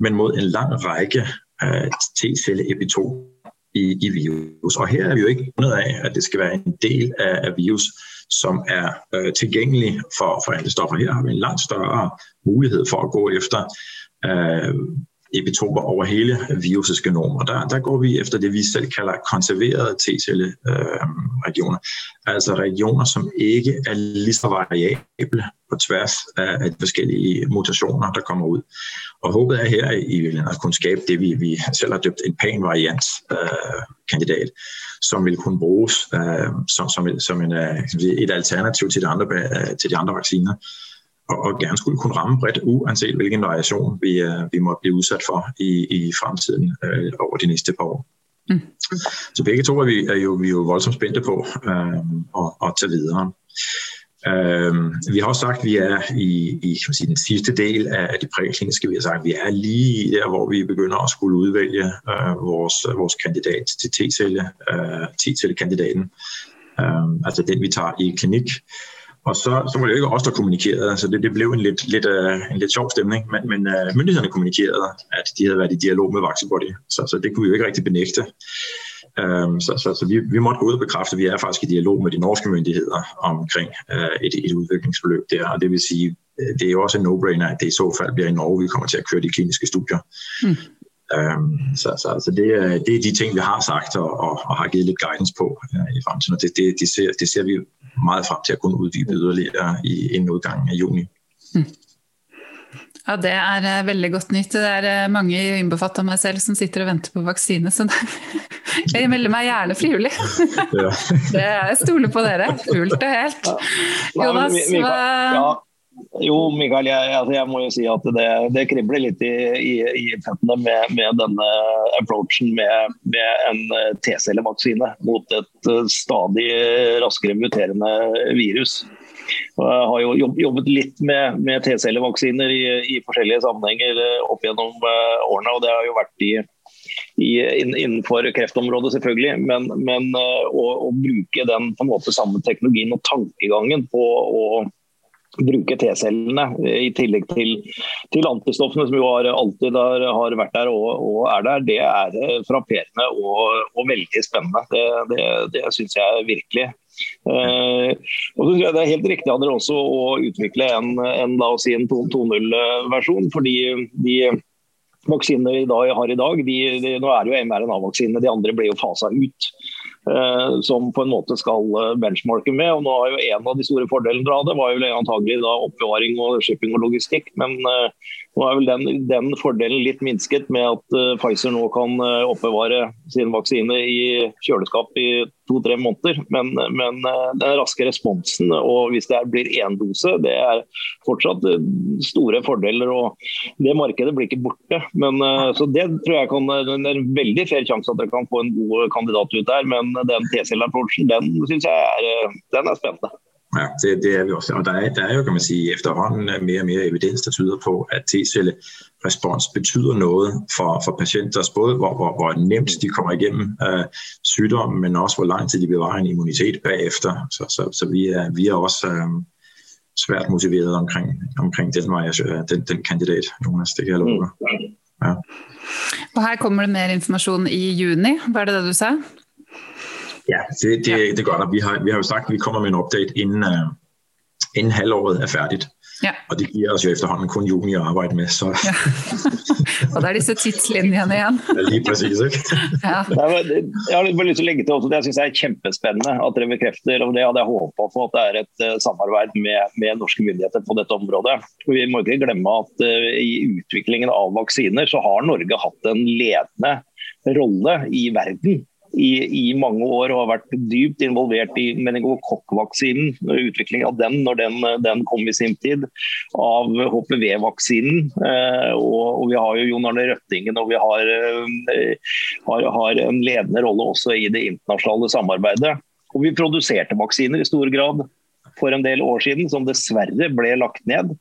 [SPEAKER 3] men mod en lang række øh, T-celle-epitoper i, i virus. Og her er vi jo ikke bundet af, at det skal være en del af, af virus, som er øh, tilgængelig for, for antistoffer. Her har vi en langt større mulighed for at gå efter øh, epitoper over hele virusets genom. Og der, der går vi efter det, vi selv kalder konserverede T-celle-regioner. Øh, altså regioner, som ikke er lige så variable på tværs af de forskellige mutationer, der kommer ud. Og håbet er her i virkeligheden at kunne skabe det, vi, vi selv har døbt en pan-variant øh, kandidat, som vil kunne bruges øh, som, som, som en, øh, et alternativ til de andre, øh, til de andre vacciner og, og gerne skulle kunne ramme bredt, uanset hvilken variation vi, uh, vi må blive udsat for i, i fremtiden uh, over de næste par år. Mm. Så begge to er vi, er jo, vi er jo voldsomt spændte på uh, at, at tage videre. Uh, vi har også sagt, at vi er i, i kan man sige, den sidste del af de prækliniske. Vi har sagt, at vi er lige der, hvor vi begynder at skulle udvælge uh, vores, vores kandidat til T-celle, uh, T-celle-kandidaten. Uh, altså den, vi tager i klinik. Og så, så var det jo ikke os, der kommunikerede, så det, det blev en lidt, lidt, uh, en lidt sjov stemning, men, men uh, myndighederne kommunikerede, at de havde været i dialog med Vaxibody, så, så det kunne vi jo ikke rigtig benægte. Um, så så, så vi, vi måtte gå ud og bekræfte, at vi er faktisk i dialog med de norske myndigheder omkring uh, et, et udviklingsforløb der, og det vil sige, det er jo også en no-brainer, at det i så fald bliver i Norge, vi kommer til at køre de kliniske studier. Mm. Um, så så, så det, er, det er de ting, vi har sagt og, og, og har givet lidt guidance på uh, i fremtiden, og det, det, det, ser, det ser vi meget frem til at kunne uddybe yderligere i inden udgangen af juni. Mm.
[SPEAKER 1] Ja, Det er uh, veldig godt nytt. Det er uh, mange, innbefatta meg selv, som sitter og venter på vaksine. Så jeg melder meg gjerne frivillig. ja. det, jeg stoler på dere fullt og helt. Jonas, hva
[SPEAKER 2] ja. Jo, Mikael, jeg, altså jeg, må jo si at det, det kribler litt i, i, i føttene med, med, denne approachen med, med en eh, T-cellevaksine mot et eh, stadig raskere muterende virus. Jeg har jo jobbet litt med, med T-cellevaksiner i, i, forskjellige sammenhenger eh, opp gjennom årene. og Det har jo vært i, i, innenfor kreftområdet, selvfølgelig. Men, men å, å, bruke den på en måte samme teknologien og tankegangen på å bruke T-cellene eh, i tillegg til, til, antistoffene, som jo har, alltid har, har vært der og, og, er der, det er eh, frapperende og, og veldig spennende. Det, det, det syns jeg virkelig. Eh, og så tror jeg Det er helt riktig av dere også å utvikle en, en, si en 2.0-versjon. fordi de vaksinene vi har i dag, de, de, nå er det jo mRNA-vaksinene, de andre ble jo fasa ut. Eh, som på en måte skal eh, benchmarke med. og nå har jo En av de store fordelene av det var jo antagelig da oppbevaring og shipping og logistikk. Men eh, nå er vel den, den, fordelen litt minsket med at uh, Pfizer nå kan uh, oppbevare sin vaksine i kjøleskap i to-tre måneder. Men, men eh, den raske responsen, og hvis det blir én dose, det er fortsatt store fordeler. og Det markedet blir ikke borte. Men, så Det tror jeg kan, det er en veldig fair sjanse at dere kan få en god kandidat ut der. men den T-cellen-approachen, den syns jeg er, øh, den er spennende.
[SPEAKER 3] Ja, det, det er vi også. Og der er, der er jo, kan man sige, efterhånden mere og mere evidens, der tyder på, at T-cellerespons betyder noget for, for patienter, både hvor, hvor, hvor nemt de kommer igennem øh, sygdommen, men også hvor lang tid de bevarer en immunitet bagefter. Så, så, så vi, er, vi er også øh, svært motiveret omkring, omkring den, den, den kandidat, Jonas. Det kan jeg love. Mm. Ja.
[SPEAKER 1] Og her kommer det mer informasjon i juni, var det det du sa?
[SPEAKER 3] Ja, det, det, ja. det gør der. Vi har, vi har jo sagt, at vi kommer med en update inden, uh, inden halvåret er færdigt. Ja. Og det giver os jo efterhånden kun juni at arbejde med. Så. Ja.
[SPEAKER 1] og der er disse tidslinjene igjen.
[SPEAKER 3] ja, lige præcis, ikke?
[SPEAKER 2] ja. Jeg har bare lyst til å legge til også, det jeg synes er kjempespennende at dere bekrefter, og det hadde jeg håpet på, at det er et uh, samarbeid med, med, norske myndigheter på dette området. Vi må ikke glemme at uh, i utviklingen av vaksiner så har Norge hatt en ledende rolle i verden i, i, mange år og har vært dypt involvert i meningokokkvaksinen, utvikling av den når den, den, kom i sin tid, av HPV-vaksinen. Eh, og, og, vi har jo Jon Arne Røttingen og vi har, eh, har, har, en ledende rolle også i det internasjonale samarbeidet. Og vi produserte vaksiner i stor grad for en del år siden, som dessverre ble lagt ned.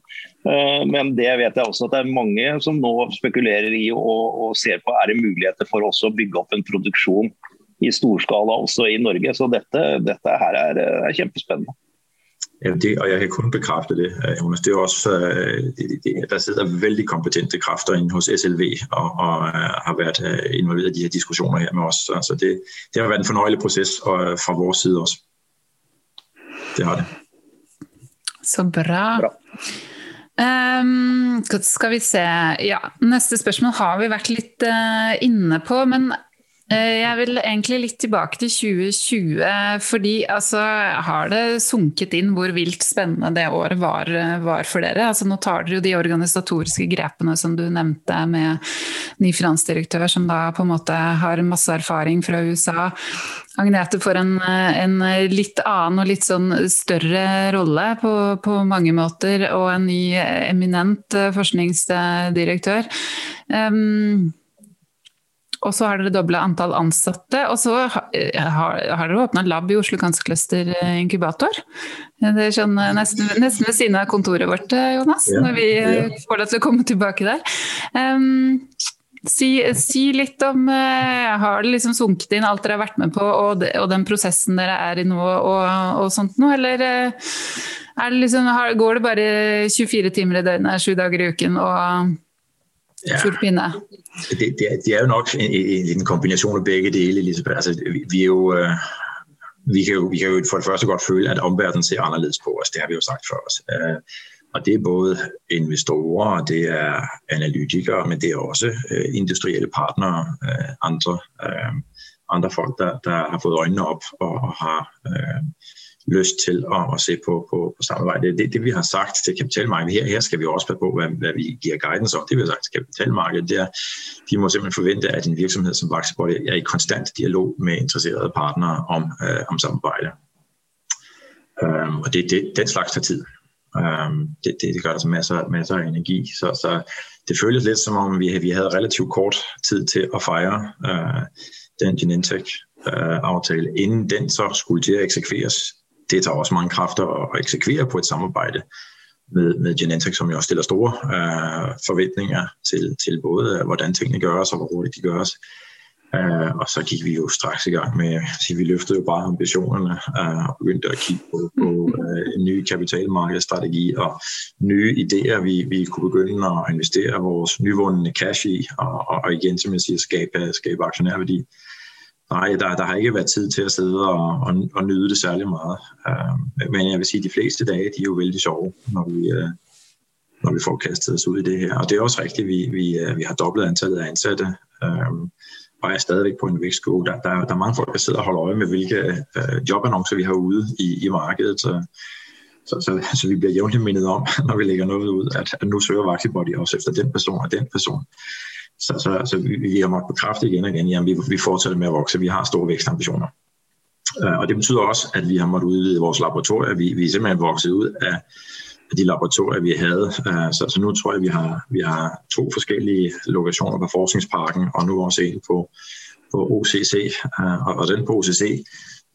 [SPEAKER 2] Eh, men det vet jeg også at det er mange som nå spekulerer i og, og ser på er det muligheter for oss å bygge opp en produksjon i storskala også i Norge. Så dette, dette her er, er kjempespennende.
[SPEAKER 3] Ja, det, og jeg kan kun bekræfte det, øh, Jonas. Det er også, øh, det, det, der sidder veldig kompetente kræfter inde hos SLV og, og øh, har været involveret i de her diskussioner her med os. Så det, det har været en fornøjelig proces og, fra vores side også. Det har det.
[SPEAKER 1] Så bra. bra. Um, skal vi se Ja, neste spørsmål har vi vært litt uh, inne på, men Eh, jeg vil egentlig litt tilbake til 2020, fordi altså, har det sunket inn hvor vilt spennende det året var, var, for dere? Altså, nå tar dere jo de organisatoriske grepene som du nevnte med ny finansdirektør, som da på en måte har masse erfaring fra USA. Agnete får en, en litt annen og litt sånn større rolle på, på mange måter, og en ny eminent eh, forskningsdirektør. Um, og så har dere dobla antall ansatte. Og så har, har, dere åpna lab i Oslo Cancer Cluster eh, Inkubator. Det er eh, nesten, nesten, ved siden av kontoret vårt, eh, Jonas, ja, når vi ja. får deg til å komme tilbake der. Um, si, si, litt om uh, Har det liksom sunket inn alt dere har vært med på, og, de, og den prosessen dere er i nå, og, og sånt noe, eller uh, det liksom, har, går det bare 24 timer i døgnet, sju dager i uken, og ja. pinne?
[SPEAKER 3] Det, det, er, det er jo nok en, en, en kombination af begge dele, Elisabeth. Altså, vi, vi, er jo, øh, vi, kan jo, vi kan jo for det første godt føle, at omverdenen ser anderledes på os. Det har vi jo sagt for os. Øh, og det er både investorer, det er analytikere, men det er også øh, industrielle partnere, øh, andre, øh, andre folk, der, der har fået øjnene op og har øh, lyst til at, at se på, på, på samarbejde. Det, det vi har sagt til kapitalmarkedet, her, her skal vi også passe på, hvad, hvad vi giver guidance om. Det vi har sagt til kapitalmarkedet, det er, de må simpelthen forvente, at en virksomhed som Vaxibody er i konstant dialog med interesserede partnere om, øh, om samarbejde. Um, og det, det, den slags tager tid. Um, det, det, det gør der så masser, masser af energi. Så, så det føles lidt som om, vi, vi havde relativt kort tid til at fejre uh, den Genentech-aftale, øh, uh, inden den så skulle til at eksekveres det tager også mange kræfter at eksekvere på et samarbejde med, med Genentech, som jo stiller store øh, forventninger til, til både, øh, hvordan tingene gøres og hvor hurtigt de gøres. Øh, og så gik vi jo straks i gang med, så vi løftede jo bare ambitionerne øh, og begyndte at kigge på, på øh, en ny kapitalmarkedsstrategi og nye idéer, vi, vi kunne begynde at investere vores nyvundne cash i, og, og, og igen, som jeg siger, skabe, skabe aktionærværdi. Nej, der, der har ikke været tid til at sidde og, og, og nyde det særlig meget. Uh, men jeg vil sige, at de fleste dage, de er jo vældig sjove, når vi, uh, når vi får kastet os ud i det her. Og det er også rigtigt, vi, vi, øh, vi har dobbelt antallet af ansatte. Uh, og er stadigvæk på en vækstkurve. Der, der, der er mange folk, der sidder og holder øje med, hvilke øh, jobannoncer vi har ude i, i markedet. Så, så, så, så vi bliver jævnligt mindet om, når vi lægger noget ud, at, at nu søger Vaxibody også efter den person og den person. Så, så, så vi, vi har måttet bekræfte igen og igen, at vi, vi fortsætter med at vokse. Vi har store vækstambitioner. Øh, og det betyder også, at vi har måttet udvide vores laboratorier. Vi, vi er simpelthen vokset ud af de laboratorier, vi havde. Øh, så, så nu tror jeg, vi har, vi har to forskellige lokationer på Forskningsparken, og nu også en på, på OCC. Øh, og, og den på OCC,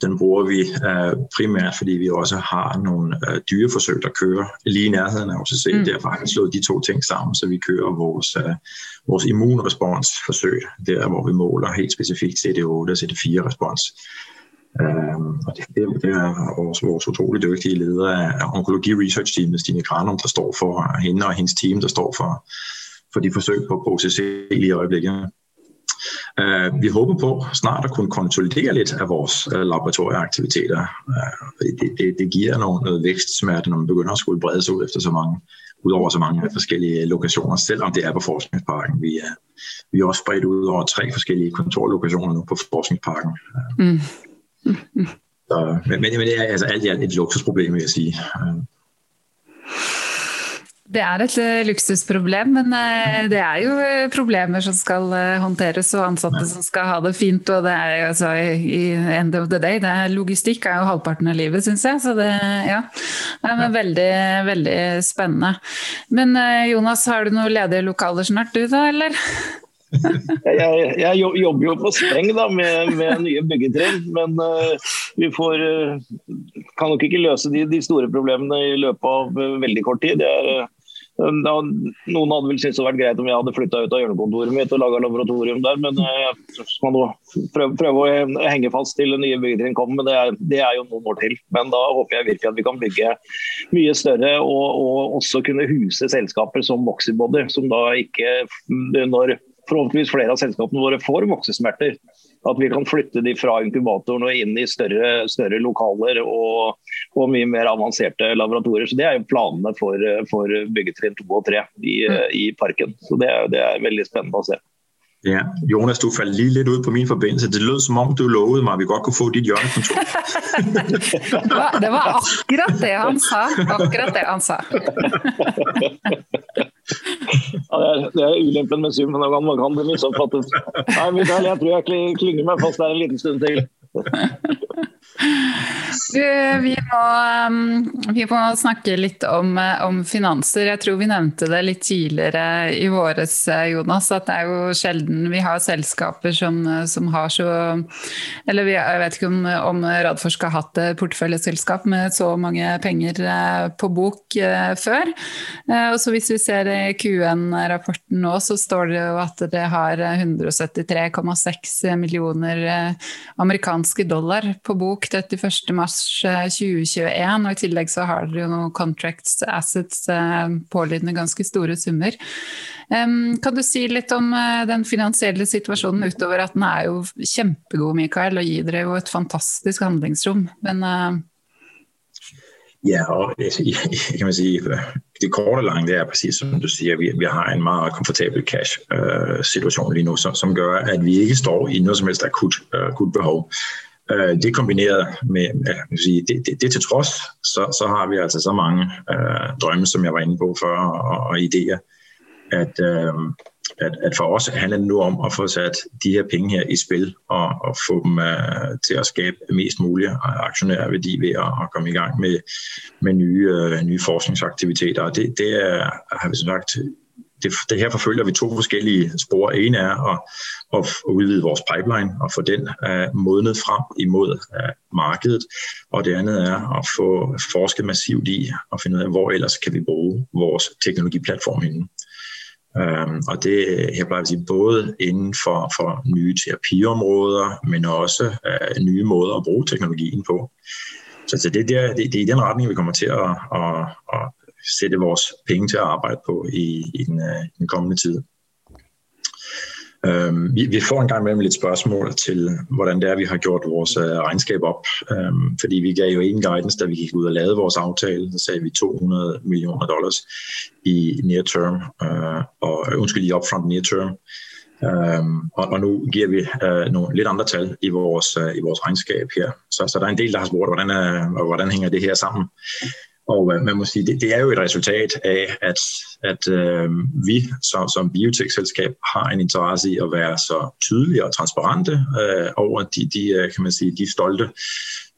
[SPEAKER 3] den bruger vi uh, primært, fordi vi også har nogle uh, dyreforsøg, der kører lige i nærheden af OCC. Mm. Derfor har vi slået de to ting sammen, så vi kører vores, uh, vores immunresponsforsøg, der hvor vi måler helt specifikt CD8 og CD4-respons. Øhm, og det, det, det er vores, vores utrolig dygtige leder af Onkologi Research Team, Stine Granum, der står for hende og hendes team, der står for, for de forsøg på KCC lige i øjeblikket. Uh, vi håber på snart at kunne konsolidere lidt af vores uh, laboratorieaktiviteter. Uh, det, det, det giver noget, noget vækstsmerte, når man begynder at skulle brede sig ud efter så mange, ud over så mange forskellige lokationer, selvom det er på Forskningsparken. Vi er, vi er også spredt ud over tre forskellige kontorlokationer nu på Forskningsparken. Mm. Så, men, men, men det er altså alt i alt et luksusproblem, vil jeg sige.
[SPEAKER 1] Det er et eh, luksusproblem, men eh, det er jo eh, problemer som skal håndteres, og ansatte som skal ha det fint. og det er altså, i end of the day, det er, Logistikk er jo halvparten av livet, syns jeg. Så det, ja, det er veldig, veldig spennende. Men Jonas, har du noen ledige lokaler snart, du da, eller?
[SPEAKER 2] jeg, jeg, jobber jo på spreng da, med, med nye byggetrinn, men uh, vi får, uh, kan nok ikke løse de, de, store problemene i løpet av uh, veldig kort tid. Det er, noen hadde vel syntes det vært greit om jeg hadde flytta ut av hjørnekontoret mitt og laga laboratorium der, men eh, jeg skal nå prøve, prøve, å henge fast til nye byggetrinn kommer. Men det er, det er, jo noen år til. Men da håper jeg virkelig at vi kan bygge mye større og, og også kunne huse selskaper som Voxybody, som da ikke når forhåpentligvis flere av selskapene våre får voksesmerter. At vi kan flytte de fra inkubatoren og inn i større, større lokaler og, og, mye mer avanserte laboratorier. Så Det er jo planene for, for byggetrinn 2 og 3 i, mm. i parken. Så det, det er veldig spennende å se.
[SPEAKER 3] Ja, Jonas, du faldt lige lidt ud på min forbindelse. Det lød som om, du lovede mig, at vi godt kunne få dit hjørnekontor.
[SPEAKER 1] det, var, det var akkurat det han sa. Akkurat det han sa.
[SPEAKER 2] ja, det, er, det er ulempen med Zoom, men man kan bli misoppfattet. Nei, Mikael, jeg tror jeg klynger meg fast der en liten stund til.
[SPEAKER 1] Vi må, um, vi må, snakke litt om, eh, om, finanser. Jeg tror vi nevnte det litt tidligere i våres, eh, Jonas, at det er jo sjelden vi har selskaper som, eh, som har så Eller vi, jeg vet ikke om, om Radforsk har hatt porteføljeselskap med så mange penger på bok før. Og så Hvis vi ser i QN-rapporten nå, så står det jo at det har 173,6 millioner amerikanske dollar på bok 31.3.2021. Eh, og I tillegg så har dere jo noen contracts, assets, eh, pålydende ganske store summer. Kan du si litt om eh, den finansielle situasjonen utover at den er jo kjempegod, Mikael, og gir dere jo et fantastisk handlingsrom. Men eh,
[SPEAKER 3] Ja, og øh, kan man sige, øh, det korte og lange det er præcis som du siger, vi, vi har en meget komfortabel cash-situation øh, lige nu, som, som gør, at vi ikke står i noget som helst akut, akut behov. Øh, det kombineret med, at sige, det, det, det til trods, så, så har vi altså så mange øh, drømme, som jeg var inde på før, og, og idéer, at, øh, at, at for os handler det nu om at få sat de her penge her i spil, og, og få dem uh, til at skabe mest mulig aktionærværdi ved at, at komme i gang med, med nye, uh, nye forskningsaktiviteter. Og det, det er, har vi sagt, det, det her forfølger vi to forskellige spor. En er at, at udvide vores pipeline og få den uh, modnet frem imod uh, markedet, og det andet er at få forsket massivt i og finde ud af, hvor ellers kan vi bruge vores teknologiplatform henne. Øhm, og det her plejer at sige både inden for, for nye terapiområder, men også øh, nye måder at bruge teknologien på. Så, så det, det, er, det, det er i den retning, vi kommer til at, at, at sætte vores penge til at arbejde på i, i den, øh, den kommende tid. Øhm, vi, vi får en gang med lidt spørgsmål til, hvordan det er, vi har gjort vores øh, regnskab op. Øhm, fordi vi gav jo en guidance, da vi gik ud og lavede vores aftale. Så sagde vi 200 millioner dollars i near term, øh, og øh, undskyld, i upfront near term. Øhm, og, og nu giver vi øh, nogle lidt andre tal i vores, øh, i vores regnskab her. Så, så der er en del, der har spurgt, hvordan, øh, hvordan hænger det her sammen? Og øh, man må sige, det, det er jo et resultat af, at, at øh, vi som, som biotekselskab har en interesse i at være så tydelige og transparente øh, over de, de, øh, kan man sige, de stolte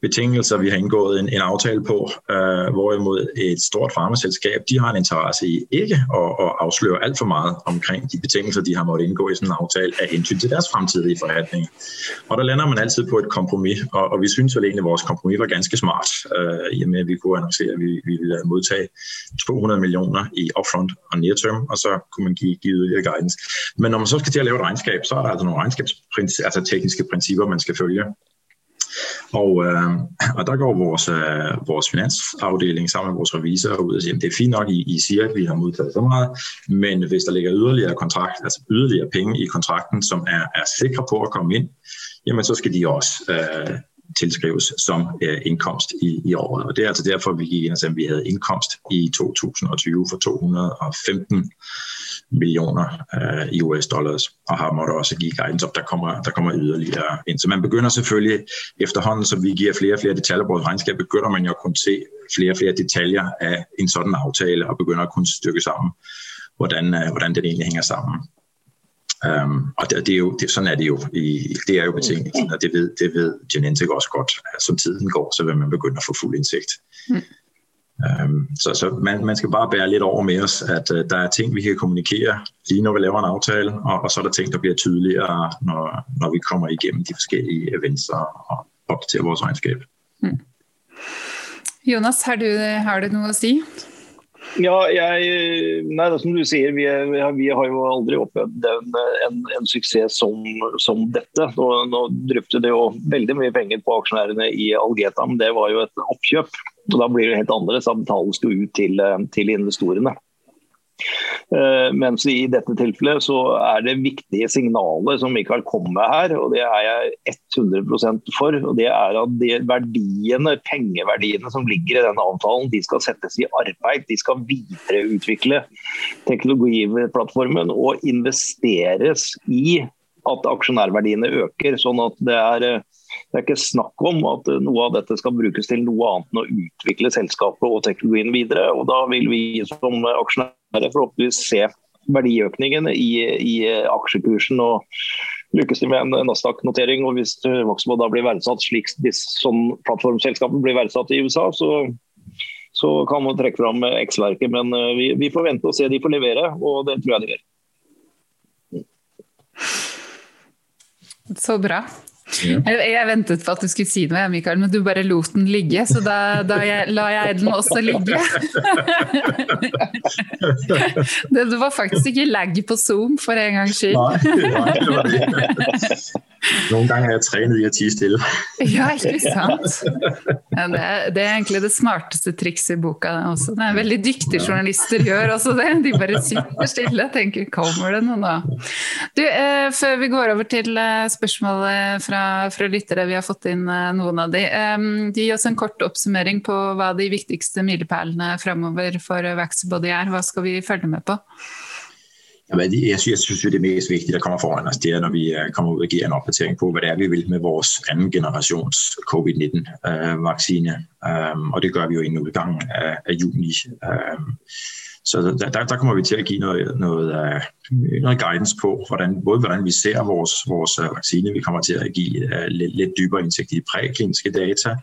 [SPEAKER 3] betingelser, vi har indgået en, en aftale på, øh, hvorimod et stort farmaselskab, de har en interesse i ikke at, at afsløre alt for meget omkring de betingelser, de har måttet indgå i sådan en aftale af hensyn til deres fremtidige forhandlinger. Og der lander man altid på et kompromis, og, og vi synes vel egentlig, at vores kompromis var ganske smart, øh, i og med at vi kunne annoncere, at vi, vi ville modtage 200 millioner i upfront og near term, og så kunne man give, give yderligere guidance. Men når man så skal til at lave et regnskab, så er der altså nogle regnskabsprincipper, altså tekniske principper, man skal følge. Og, øh, og der går vores, øh, vores finansafdeling sammen med vores revisor ud og siger, at det er fint nok, I, I siger, at vi har modtaget så meget, men hvis der ligger yderligere kontrakt, altså yderligere penge i kontrakten, som er, er sikre på at komme ind, jamen så skal de også øh, tilskrives som øh, indkomst i, i året. Og det er altså derfor, vi gik ind og sagde, at vi havde indkomst i 2020 for 215 millioner øh, i US dollars, og har måttet også give guidance op, der kommer, der kommer yderligere ind. Så man begynder selvfølgelig efterhånden, som vi giver flere og flere detaljer på vores regnskab, begynder man jo at kunne se flere og flere detaljer af en sådan aftale, og begynder at kunne stykke sammen, hvordan, øh, hvordan den egentlig hænger sammen. Um, og det, det er jo, det, sådan er det jo. I, det er jo betingelsen, og det ved, det ved Genentech også godt. Som tiden går, så vil man begynde at få fuld indsigt. Mm. Um, så så man, man skal bare bære lidt over med os, at uh, der er ting, vi kan kommunikere lige når vi laver en aftale, og, og så er der ting, der bliver tydeligere, når, når vi kommer igennem de forskellige events og, og opdaterer vores regnskab. Mm.
[SPEAKER 1] Jonas, har du, har du noget at sige?
[SPEAKER 2] Ja, jeg, eh, nei, det som du sier, vi, vi har jo aldri opplevd en, eh, en, en suksess som, som dette. Nå, nå dryppet det jo veldig mye penger på aksjonærene i Algeta, men det var jo et oppkjøp. og Da blir det helt annerledes. Da betales det ut til, eh, til investorene. Eh, mens i dette tilfellet så er det viktige signaler som Michael kom med her, og det er jeg 100% for. og Det er at de verdiene, pengeverdiene som ligger i denne avtalen, de skal settes i arbeid. De skal videreutvikle teknologiplattformen og investeres i at aksjonærverdiene øker. sånn at det er eh, det er ikke snakk om at noe av dette skal brukes til noe annet enn å utvikle selskapet og teknologien videre. og Da vil vi som aksjonærer forhåpentligvis se verdiøkningen i, i aksjekursen. og lykkes de med en Nasdaq-notering, og hvis Voxmo da blir verdsatt slik sånn plattformselskapet blir verdsatt i USA, så, så kan man trekke fram X-verket. Men eh, vi, vi får vente og se de får levere, og det tror jeg de gjør.
[SPEAKER 1] Så bra. Ja. Jeg ventet på at du skulle si noe, Mikael, men du bare lot den ligge. Så da, da jeg, la jeg den også ligge. det, det var faktisk ikke lag på Zoom, for en gangs skyld. Nei, nei, det var
[SPEAKER 3] det. Noen ganger har jeg trenet i å tie stille.
[SPEAKER 1] ja, ikke sant. Ja, det, er, det, er, egentlig det smarteste trikset i boka. Også. Det er veldig dyktige journalister gjør også det. De bare sitter stille og tenker 'kommer det noe da?' Du, eh, før vi går over til eh, spørsmålet fra, fra, lyttere, vi har fått inn eh, noen av de. Eh, gi oss en kort oppsummering på hva de viktigste milepælene framover for Vaxbody er. Hva skal vi følge med på?
[SPEAKER 3] Jamen, jeg, synes, jeg synes, det mest vigtige, der kommer foran os, det er, når vi øh, kommer ud og giver en opdatering på, hvad det er, vi vil med vores anden generations covid-19-vaccine. Øh, øhm, og det gør vi jo inden udgangen af, af juni. Øhm, så der, der kommer vi til at give noget, noget, øh, noget guidance på, hvordan, både hvordan vi ser vores, vores vaccine, vi kommer til at give uh, lidt, lidt dybere indsigt i de prækliniske data,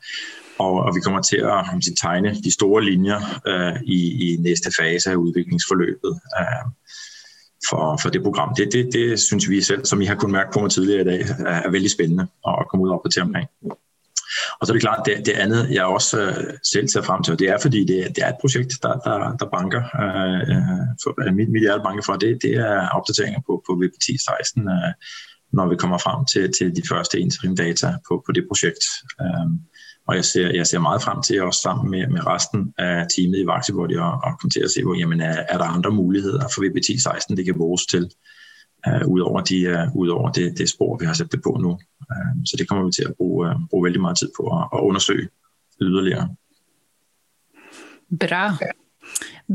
[SPEAKER 3] og, og vi kommer til at sige, tegne de store linjer uh, i, i næste fase af udviklingsforløbet. Uh, for, for det program. Det, det, det synes vi selv, som I har kunnet mærke på mig tidligere i dag, er, er vældig spændende at komme ud og opdatere omkring. Og så er det klart, det, det andet, jeg også øh, selv ser frem til, og det er fordi, det, det er et projekt, der, der, der banker. Øh, øh for, mit, mit hjerte banker for, det, det er opdateringer på, på VPT 16, øh, når vi kommer frem til, til de første interim data på, på det projekt. Øh, og jeg ser, jeg ser meget frem til også sammen med, med resten af teamet i Vaxibody og, og komme til at se, hvor, jamen, er, er der andre muligheder for VBT16, det kan bruges til, øh, uh, udover, de, øh, uh, udover det, det spor, vi har sat det på nu. Uh, så det kommer vi til at bruge, uh, bruge vældig meget tid på at, at undersøge yderligere.
[SPEAKER 1] Bra.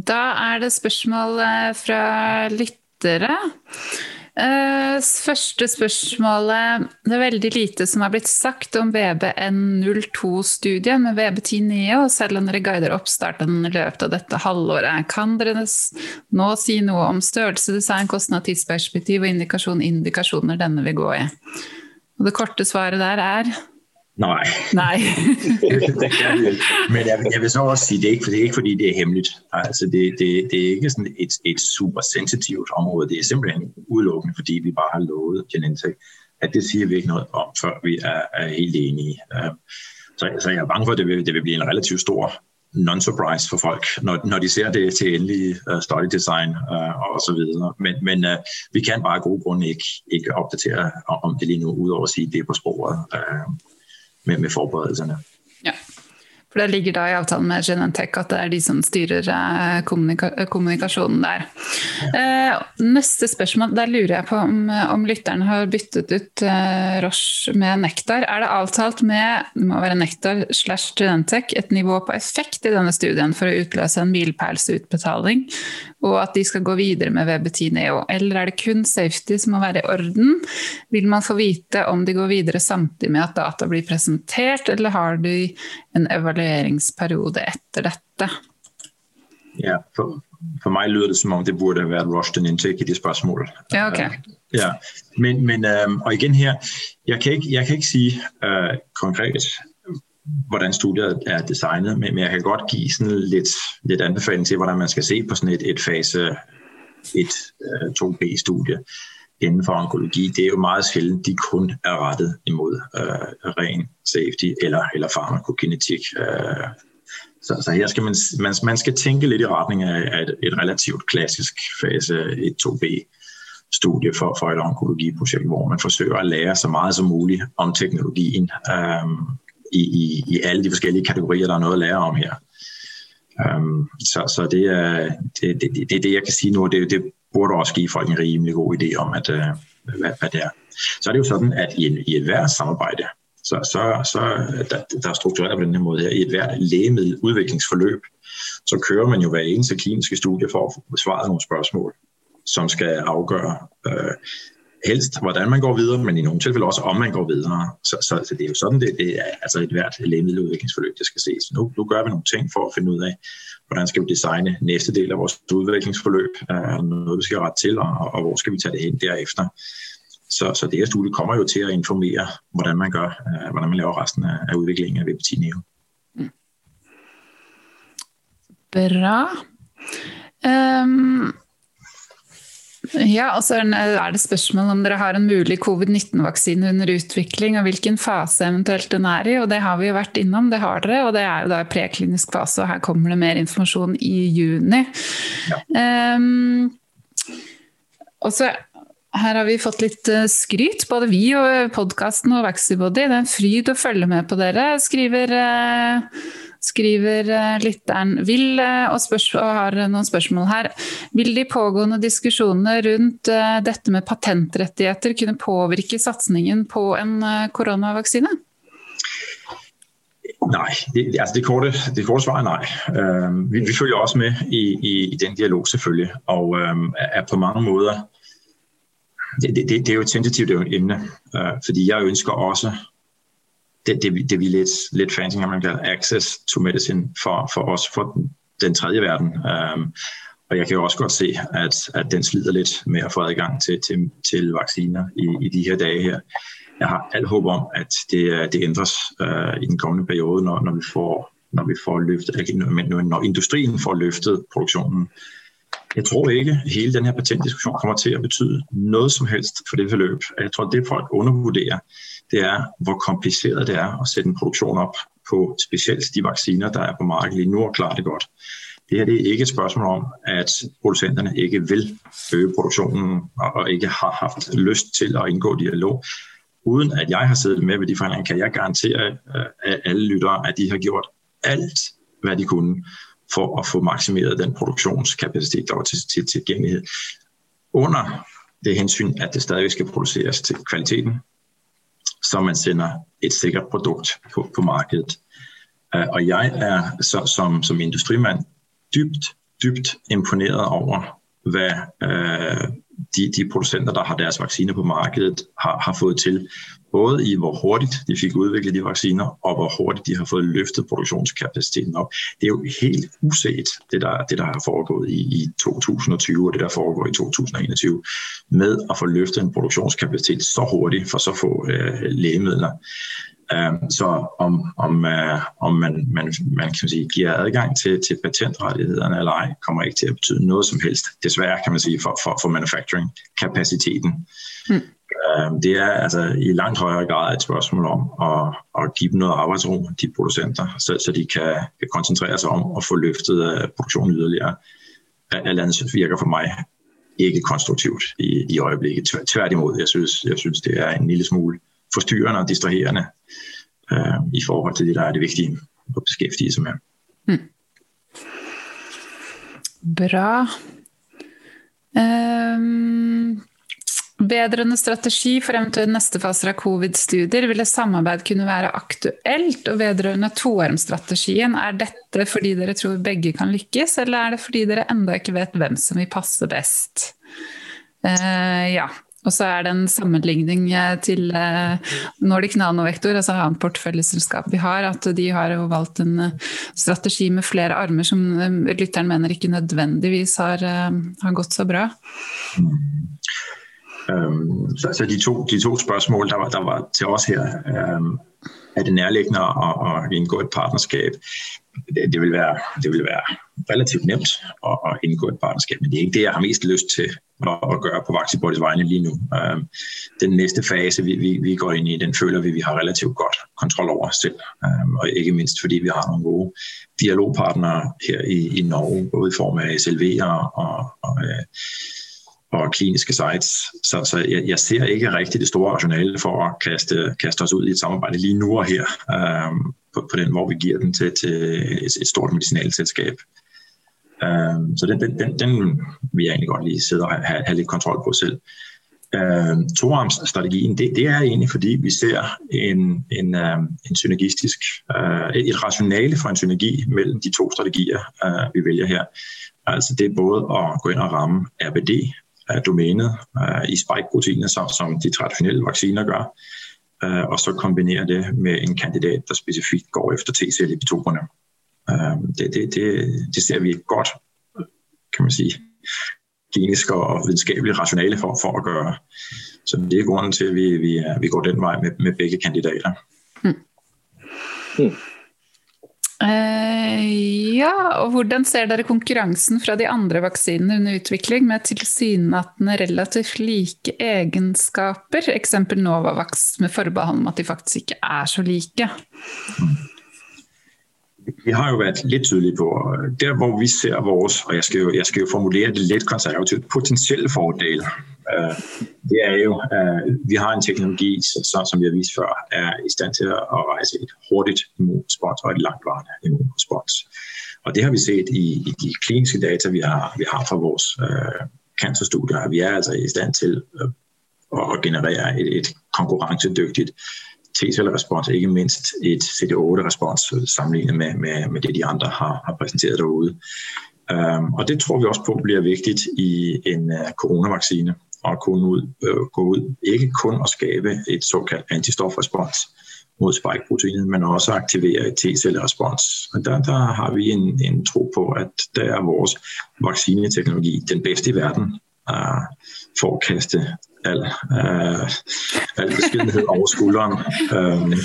[SPEAKER 1] Da er det spørsmål fra lyttere. Uh, første spørsmålet Det er veldig lite som har blitt sagt om VBN02-studiet med VB10 Neo, selv om dere guider oppstarten i løpet av dette halvåret. Kan dere nå si noe om størrelse, design, kostnad, tidsperspektiv og indikasjon, indikasjoner denne vil gå i? Og det korte svaret der er
[SPEAKER 3] Nej.
[SPEAKER 1] Nej.
[SPEAKER 3] Men jeg, jeg vil så også sige, det er ikke, det er ikke fordi, det er hemmeligt. Altså, det, det, det er ikke sådan et, et super sensitivt område. Det er simpelthen udelukkende, fordi vi bare har lovet Genentech, at det siger vi ikke noget om, før vi er, er helt enige. Øhm, så, så jeg er bange for, at det vil, det vil blive en relativt stor non-surprise for folk, når, når de ser det til endelig uh, study design uh, og så videre. Men, men uh, vi kan bare af gode grunde ikke, ikke opdatere om det lige nu, udover at sige, at det er på sporet. Uh, med, med forberedelserne.
[SPEAKER 1] For det ligger da i avtalen med Genentech at det er de som styrer eh, kommunika eh, kommunikasjonen der. Eh, neste spørsmål, der lurer jeg på om, eh, om lytteren har byttet ut eh, Roche med Nektar. Er det avtalt med det må være Nektar slash Genentech et nivå på effekt i denne studien for å utløse en milepælsutbetaling, og at de skal gå videre med VB10 Neo? Eller er det kun safety som må være i orden? Vil man få vite om de går videre samtidig med at data blir presentert, eller har de en evalueringsperiode etter dette?
[SPEAKER 3] Ja, for, for mig lyder det som om, det burde have været rushed intake i det spørgsmål.
[SPEAKER 1] Ja, okay. Uh,
[SPEAKER 3] ja, men, men uh, og igen her, jeg kan ikke, jeg kan ikke sige uh, konkret, hvordan studiet er designet, men, men jeg kan godt give sådan lidt, lidt anbefaling til, hvordan man skal se på sådan et, et fase 1 uh, 2B-studie inden for onkologi. Det er jo meget sjældent, de kun er rettet imod øh, ren safety eller, eller farmakokinetik. Øh, så, så her skal man, man, man skal tænke lidt i retning af, af et, et relativt klassisk fase 1-2B studie for, for et onkologiprojekt, hvor man forsøger at lære så meget som muligt om teknologien øh, i, i, i alle de forskellige kategorier, der er noget at lære om her. Um, så så det, er, det, det, det, det, jeg kan sige nu, det, det burde også give folk en rimelig god idé om, at, øh, hvad, hvad det er. Så er det jo sådan, at i, en, i et hvert samarbejde, så, så, så der, der er struktureret på den her måde her, i et hvert lægemiddeludviklingsforløb, så kører man jo hver eneste kliniske studie for at besvare nogle spørgsmål, som skal afgøre øh, helst, hvordan man går videre, men i nogle tilfælde også, om man går videre. Så, så, så det er jo sådan, det, det er altså et hvert lægemiddeludviklingsforløb, der skal ses. Nu, nu gør vi nogle ting for at finde ud af, hvordan skal vi designe næste del af vores udviklingsforløb, er noget, vi skal rette til, og, og hvor skal vi tage det hen derefter. Så, så det her studie kommer jo til at informere, hvordan man gør, øh, hvordan man laver resten af, af udviklingen af VP10 Neo. Mm.
[SPEAKER 1] Bra. Um, ja, og så er det spørsmål om dere har en mulig covid-19-vaksine under utvikling, og hvilken fase eventuelt den er i. og Det har vi jo vært innom, det har dere. Og det er jo da preklinisk fase, og her kommer det mer informasjon i juni. Ja. Um, og så her har vi fått litt eh, skryt, både vi og podkasten og Vaxibody. Det er en fryd å følge med på dere, skriver, eh, skriver eh, lytteren. Vil, eh, og, spørs, og har eh, noen spørsmål her. Vil de pågående diskusjonene rundt dette med patentrettigheter kunne påvirke satsingen på en koronavaksine?
[SPEAKER 3] Nej, det, altså det, korte, det korte svar er nej. Øhm, vi, vi følger også med i, i, i den dialog selvfølgelig, og øhm, er på mange måder det, det, det er jo et sensitivt emne, øh, fordi jeg ønsker også, det, det, det vi lidt, lidt fancy, man kalder access to medicine for, for os, for den tredje verden. Um, og jeg kan jo også godt se, at, at den slider lidt med at få adgang til, til, til vacciner i, i de her dage her. Jeg har alt håb om, at det, det ændres uh, i den kommende periode, når, når vi får når vi får løftet, når industrien får løftet produktionen Jeg tror ikke, at hele den her patentdiskussion kommer til at betyde noget som helst for det forløb. Jeg tror, at det folk undervurderer, det er, hvor kompliceret det er at sætte en produktion op på specielt de vacciner, der er på markedet lige nu og klarer det godt. Det her det er ikke et spørgsmål om, at producenterne ikke vil øge produktionen og ikke har haft lyst til at indgå dialog. Uden at jeg har siddet med ved de forhandlinger, kan jeg garantere øh, at alle lyttere, at de har gjort alt, hvad de kunne for at få maksimeret den produktionskapacitet, der var til, til tilgængelighed. Under det hensyn, at det stadig skal produceres til kvaliteten, så man sender et sikkert produkt på, på markedet. Øh, og jeg er så, som, som industrimand dybt, dybt imponeret over, hvad øh, de, de producenter, der har deres vacciner på markedet, har, har fået til. Både i hvor hurtigt de fik udviklet de vacciner, og hvor hurtigt de har fået løftet produktionskapaciteten op. Det er jo helt uset, det der, det der har foregået i, i 2020 og det der foregår i 2021, med at få løftet en produktionskapacitet så hurtigt for så få øh, lægemidler. Um, så om, om, uh, om man, man, man kan sige, giver adgang til, til patentrettighederne eller ej, kommer ikke til at betyde noget som helst, desværre kan man sige, for, for, for manufacturing-kapaciteten. Mm. Um, det er altså i langt højere grad et spørgsmål om at, at give dem noget arbejdsro, de producenter, så, så de kan, kan koncentrere sig om at få løftet uh, produktionen yderligere. Alt andet virker for mig ikke konstruktivt i, i øjeblikket. Tværtimod, jeg synes, jeg synes, det er en lille smule forstyrrende og distraherende øh, i forhold til det, der er det vigtige at beskæftige sig med. Mm.
[SPEAKER 1] Bra. Ehm, um, Vedrørende strategi for eventuelt neste faser av covid-studier, ville samarbeid kunne være aktuelt? Og vedrørende toarmstrategien, er dette fordi dere tror begge kan lykkes, eller er det fordi dere enda ikke vet hvem som vil passe best? Uh, ja, og så er det en sammenligning eh, til eh, Nordic Nanovektor, altså annet porteføljeselskap vi har, at de har jo valgt en eh, strategi med flere armer som lytteren mener ikke nødvendigvis har, har gått så bra.
[SPEAKER 3] Um, så, så de, to, de to spørgsmål, der var, der var til os her, um, er det nærliggende at, at indgå et partnerskab? Det, det, vil være, det vil være relativt nemt at, at indgå et partnerskab, men det er ikke det, jeg har mest lyst til at, at gøre på Vaxibodies vegne lige nu. Um, den næste fase, vi, vi, vi går ind i, den føler vi, vi har relativt godt kontrol over os selv, øhm, og ikke mindst fordi vi har nogle gode dialogpartnere her i, i Norge, både i form af SLV'er og, og øh, og kliniske sites. Så, så jeg, jeg ser ikke rigtig det store rationale for at kaste, kaste os ud i et samarbejde lige nu og her, øhm, på, på den, hvor vi giver den til, til et, et stort medicinalselskab. Øhm, så den, den, den, den vil jeg egentlig godt lige sidde og have, have lidt kontrol på selv. Øhm, Toarmsstrategien, det, det er egentlig fordi, vi ser en, en, øhm, en synergistisk, øh, et rationale for en synergi mellem de to strategier, øh, vi vælger her. Altså det er både at gå ind og ramme RBD-domænet øh, øh, i spike-proteiner, som, som de traditionelle vacciner gør, uh, og så kombinere det med en kandidat, der specifikt går efter T-cellebitoperne. Uh, det, det, det, det ser vi godt, kan man sige, klinisk og videnskabeligt rationale for, for at gøre. Så det er grunden til, at vi, vi, vi går den vej med, med begge kandidater. Hmm.
[SPEAKER 1] Hmm. Eh, ja, og hvordan ser dere konkurransen fra de andre vaksinene under utvikling med tilsynelatende relativt like egenskaper? Eksempel Novavax med forbehold om at de faktisk ikke er så like.
[SPEAKER 3] Vi har jo været lidt tydelige på, der hvor vi ser vores, og jeg skal jo, jeg skal jo formulere det lidt konservativt, potentielle fordele Øh, det er jo, øh, vi har en teknologi, så, som jeg vist før, er i stand til at rejse et hurtigt immunrespons og et langtvarende immunrespons. Og det har vi set i, i de kliniske data, vi har, vi har fra vores øh, cancerstudier. Vi er altså i stand til øh, at generere et, et konkurrencedygtigt T-cell-respons, ikke mindst et CD8-respons sammenlignet med, med, med det, de andre har, har præsenteret derude. Um, og det tror vi også på bliver vigtigt i en uh, coronavaccine at kunne ud, øh, gå ud, ikke kun at skabe et såkaldt antistofrespons mod spike-proteinet, men også aktivere et T-cellerespons. Og der, der har vi en, en tro på, at der er vores vaccineteknologi den bedste i verden uh, for at kaste al, øh, al beskedenhed over skulderen. Øh,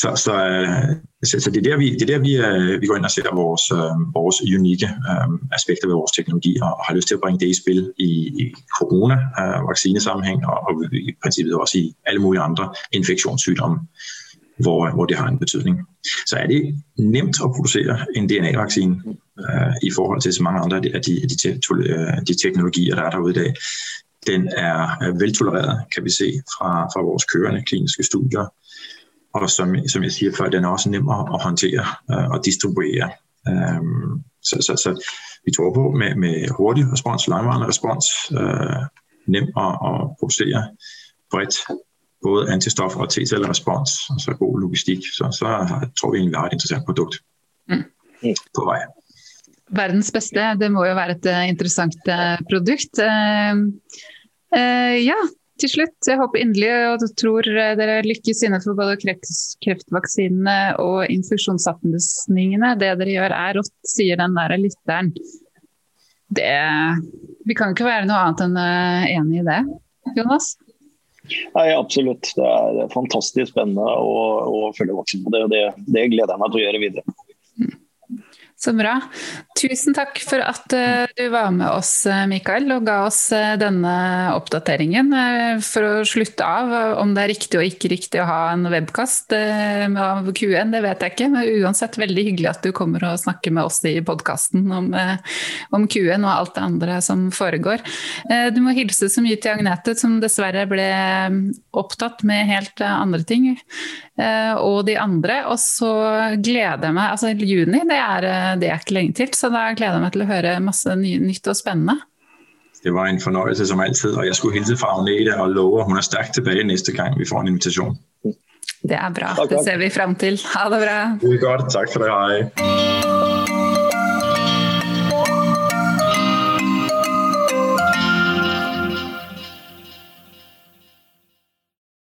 [SPEAKER 3] så, så, øh, så, så det er der, vi, det er der, vi, øh, vi går ind og ser vores, øh, vores unikke øh, aspekter ved vores teknologi, og, og har lyst til at bringe det i spil i, i corona-vaccinesammenhæng, øh, og, og i princippet også i alle mulige andre infektionssygdomme hvor, hvor det har en betydning. Så er det nemt at producere en DNA-vaccine øh, i forhold til så mange andre af de, af de, de, øh, de teknologier, der er derude i dag. Den er veltolereret, kan vi se fra, fra vores kørende kliniske studier. Og som, som jeg siger før, den er også nem at håndtere øh, og distribuere. Øh, så, så, så vi tror på med, med hurtig respons, langvarende respons, øh, nem at, at producere bredt både antistof og T-cellerespons, og så god logistik, så, så tror vi egentlig, vi har et interessant produkt mm. på vej.
[SPEAKER 1] Verdens beste. det må jo være et eh, interessant eh, produkt. Eh, ja, til slutt, jeg håper inderlig og tror dere lykkes innenfor både kreftvaksinene og infeksjonsapnøsningene. Det dere gjør er rått, sier den der lytteren. Det, vi kan ikke være noe annet enn enig i det, Jonas?
[SPEAKER 2] Nei, Absolutt. Det er fantastisk spennende å, å følge Voksen på det. og det, det gleder jeg meg til å gjøre videre.
[SPEAKER 1] Så bra. Tusen takk for at eh, du var med oss, eh, Mikael, og ga oss eh, denne oppdateringen. For å slutte av, om det er riktig og ikke riktig å ha en webkast av Q1, det vet jeg ikke. Men uansett veldig hyggelig at du kommer og snakker med oss i podkasten om, om Q1 og alt det andre som foregår. Du må hilse så mye til Agnete, som dessverre ble opptatt med helt andre ting. Og de andre. Og så gleder jeg meg Altså, juni, det er det er ikke lenge til, så da gleder jeg meg til å høre masse ny, nytt og spennende.
[SPEAKER 3] Det var en fornøjelse som altid, og jeg skulle hilse fra Agnete og love, at hun er stærkt tilbage næste gang, vi får en invitation.
[SPEAKER 1] Det er bra. Det ser vi frem til. Ha det bra.
[SPEAKER 3] Det er godt. Tak for det. Hej.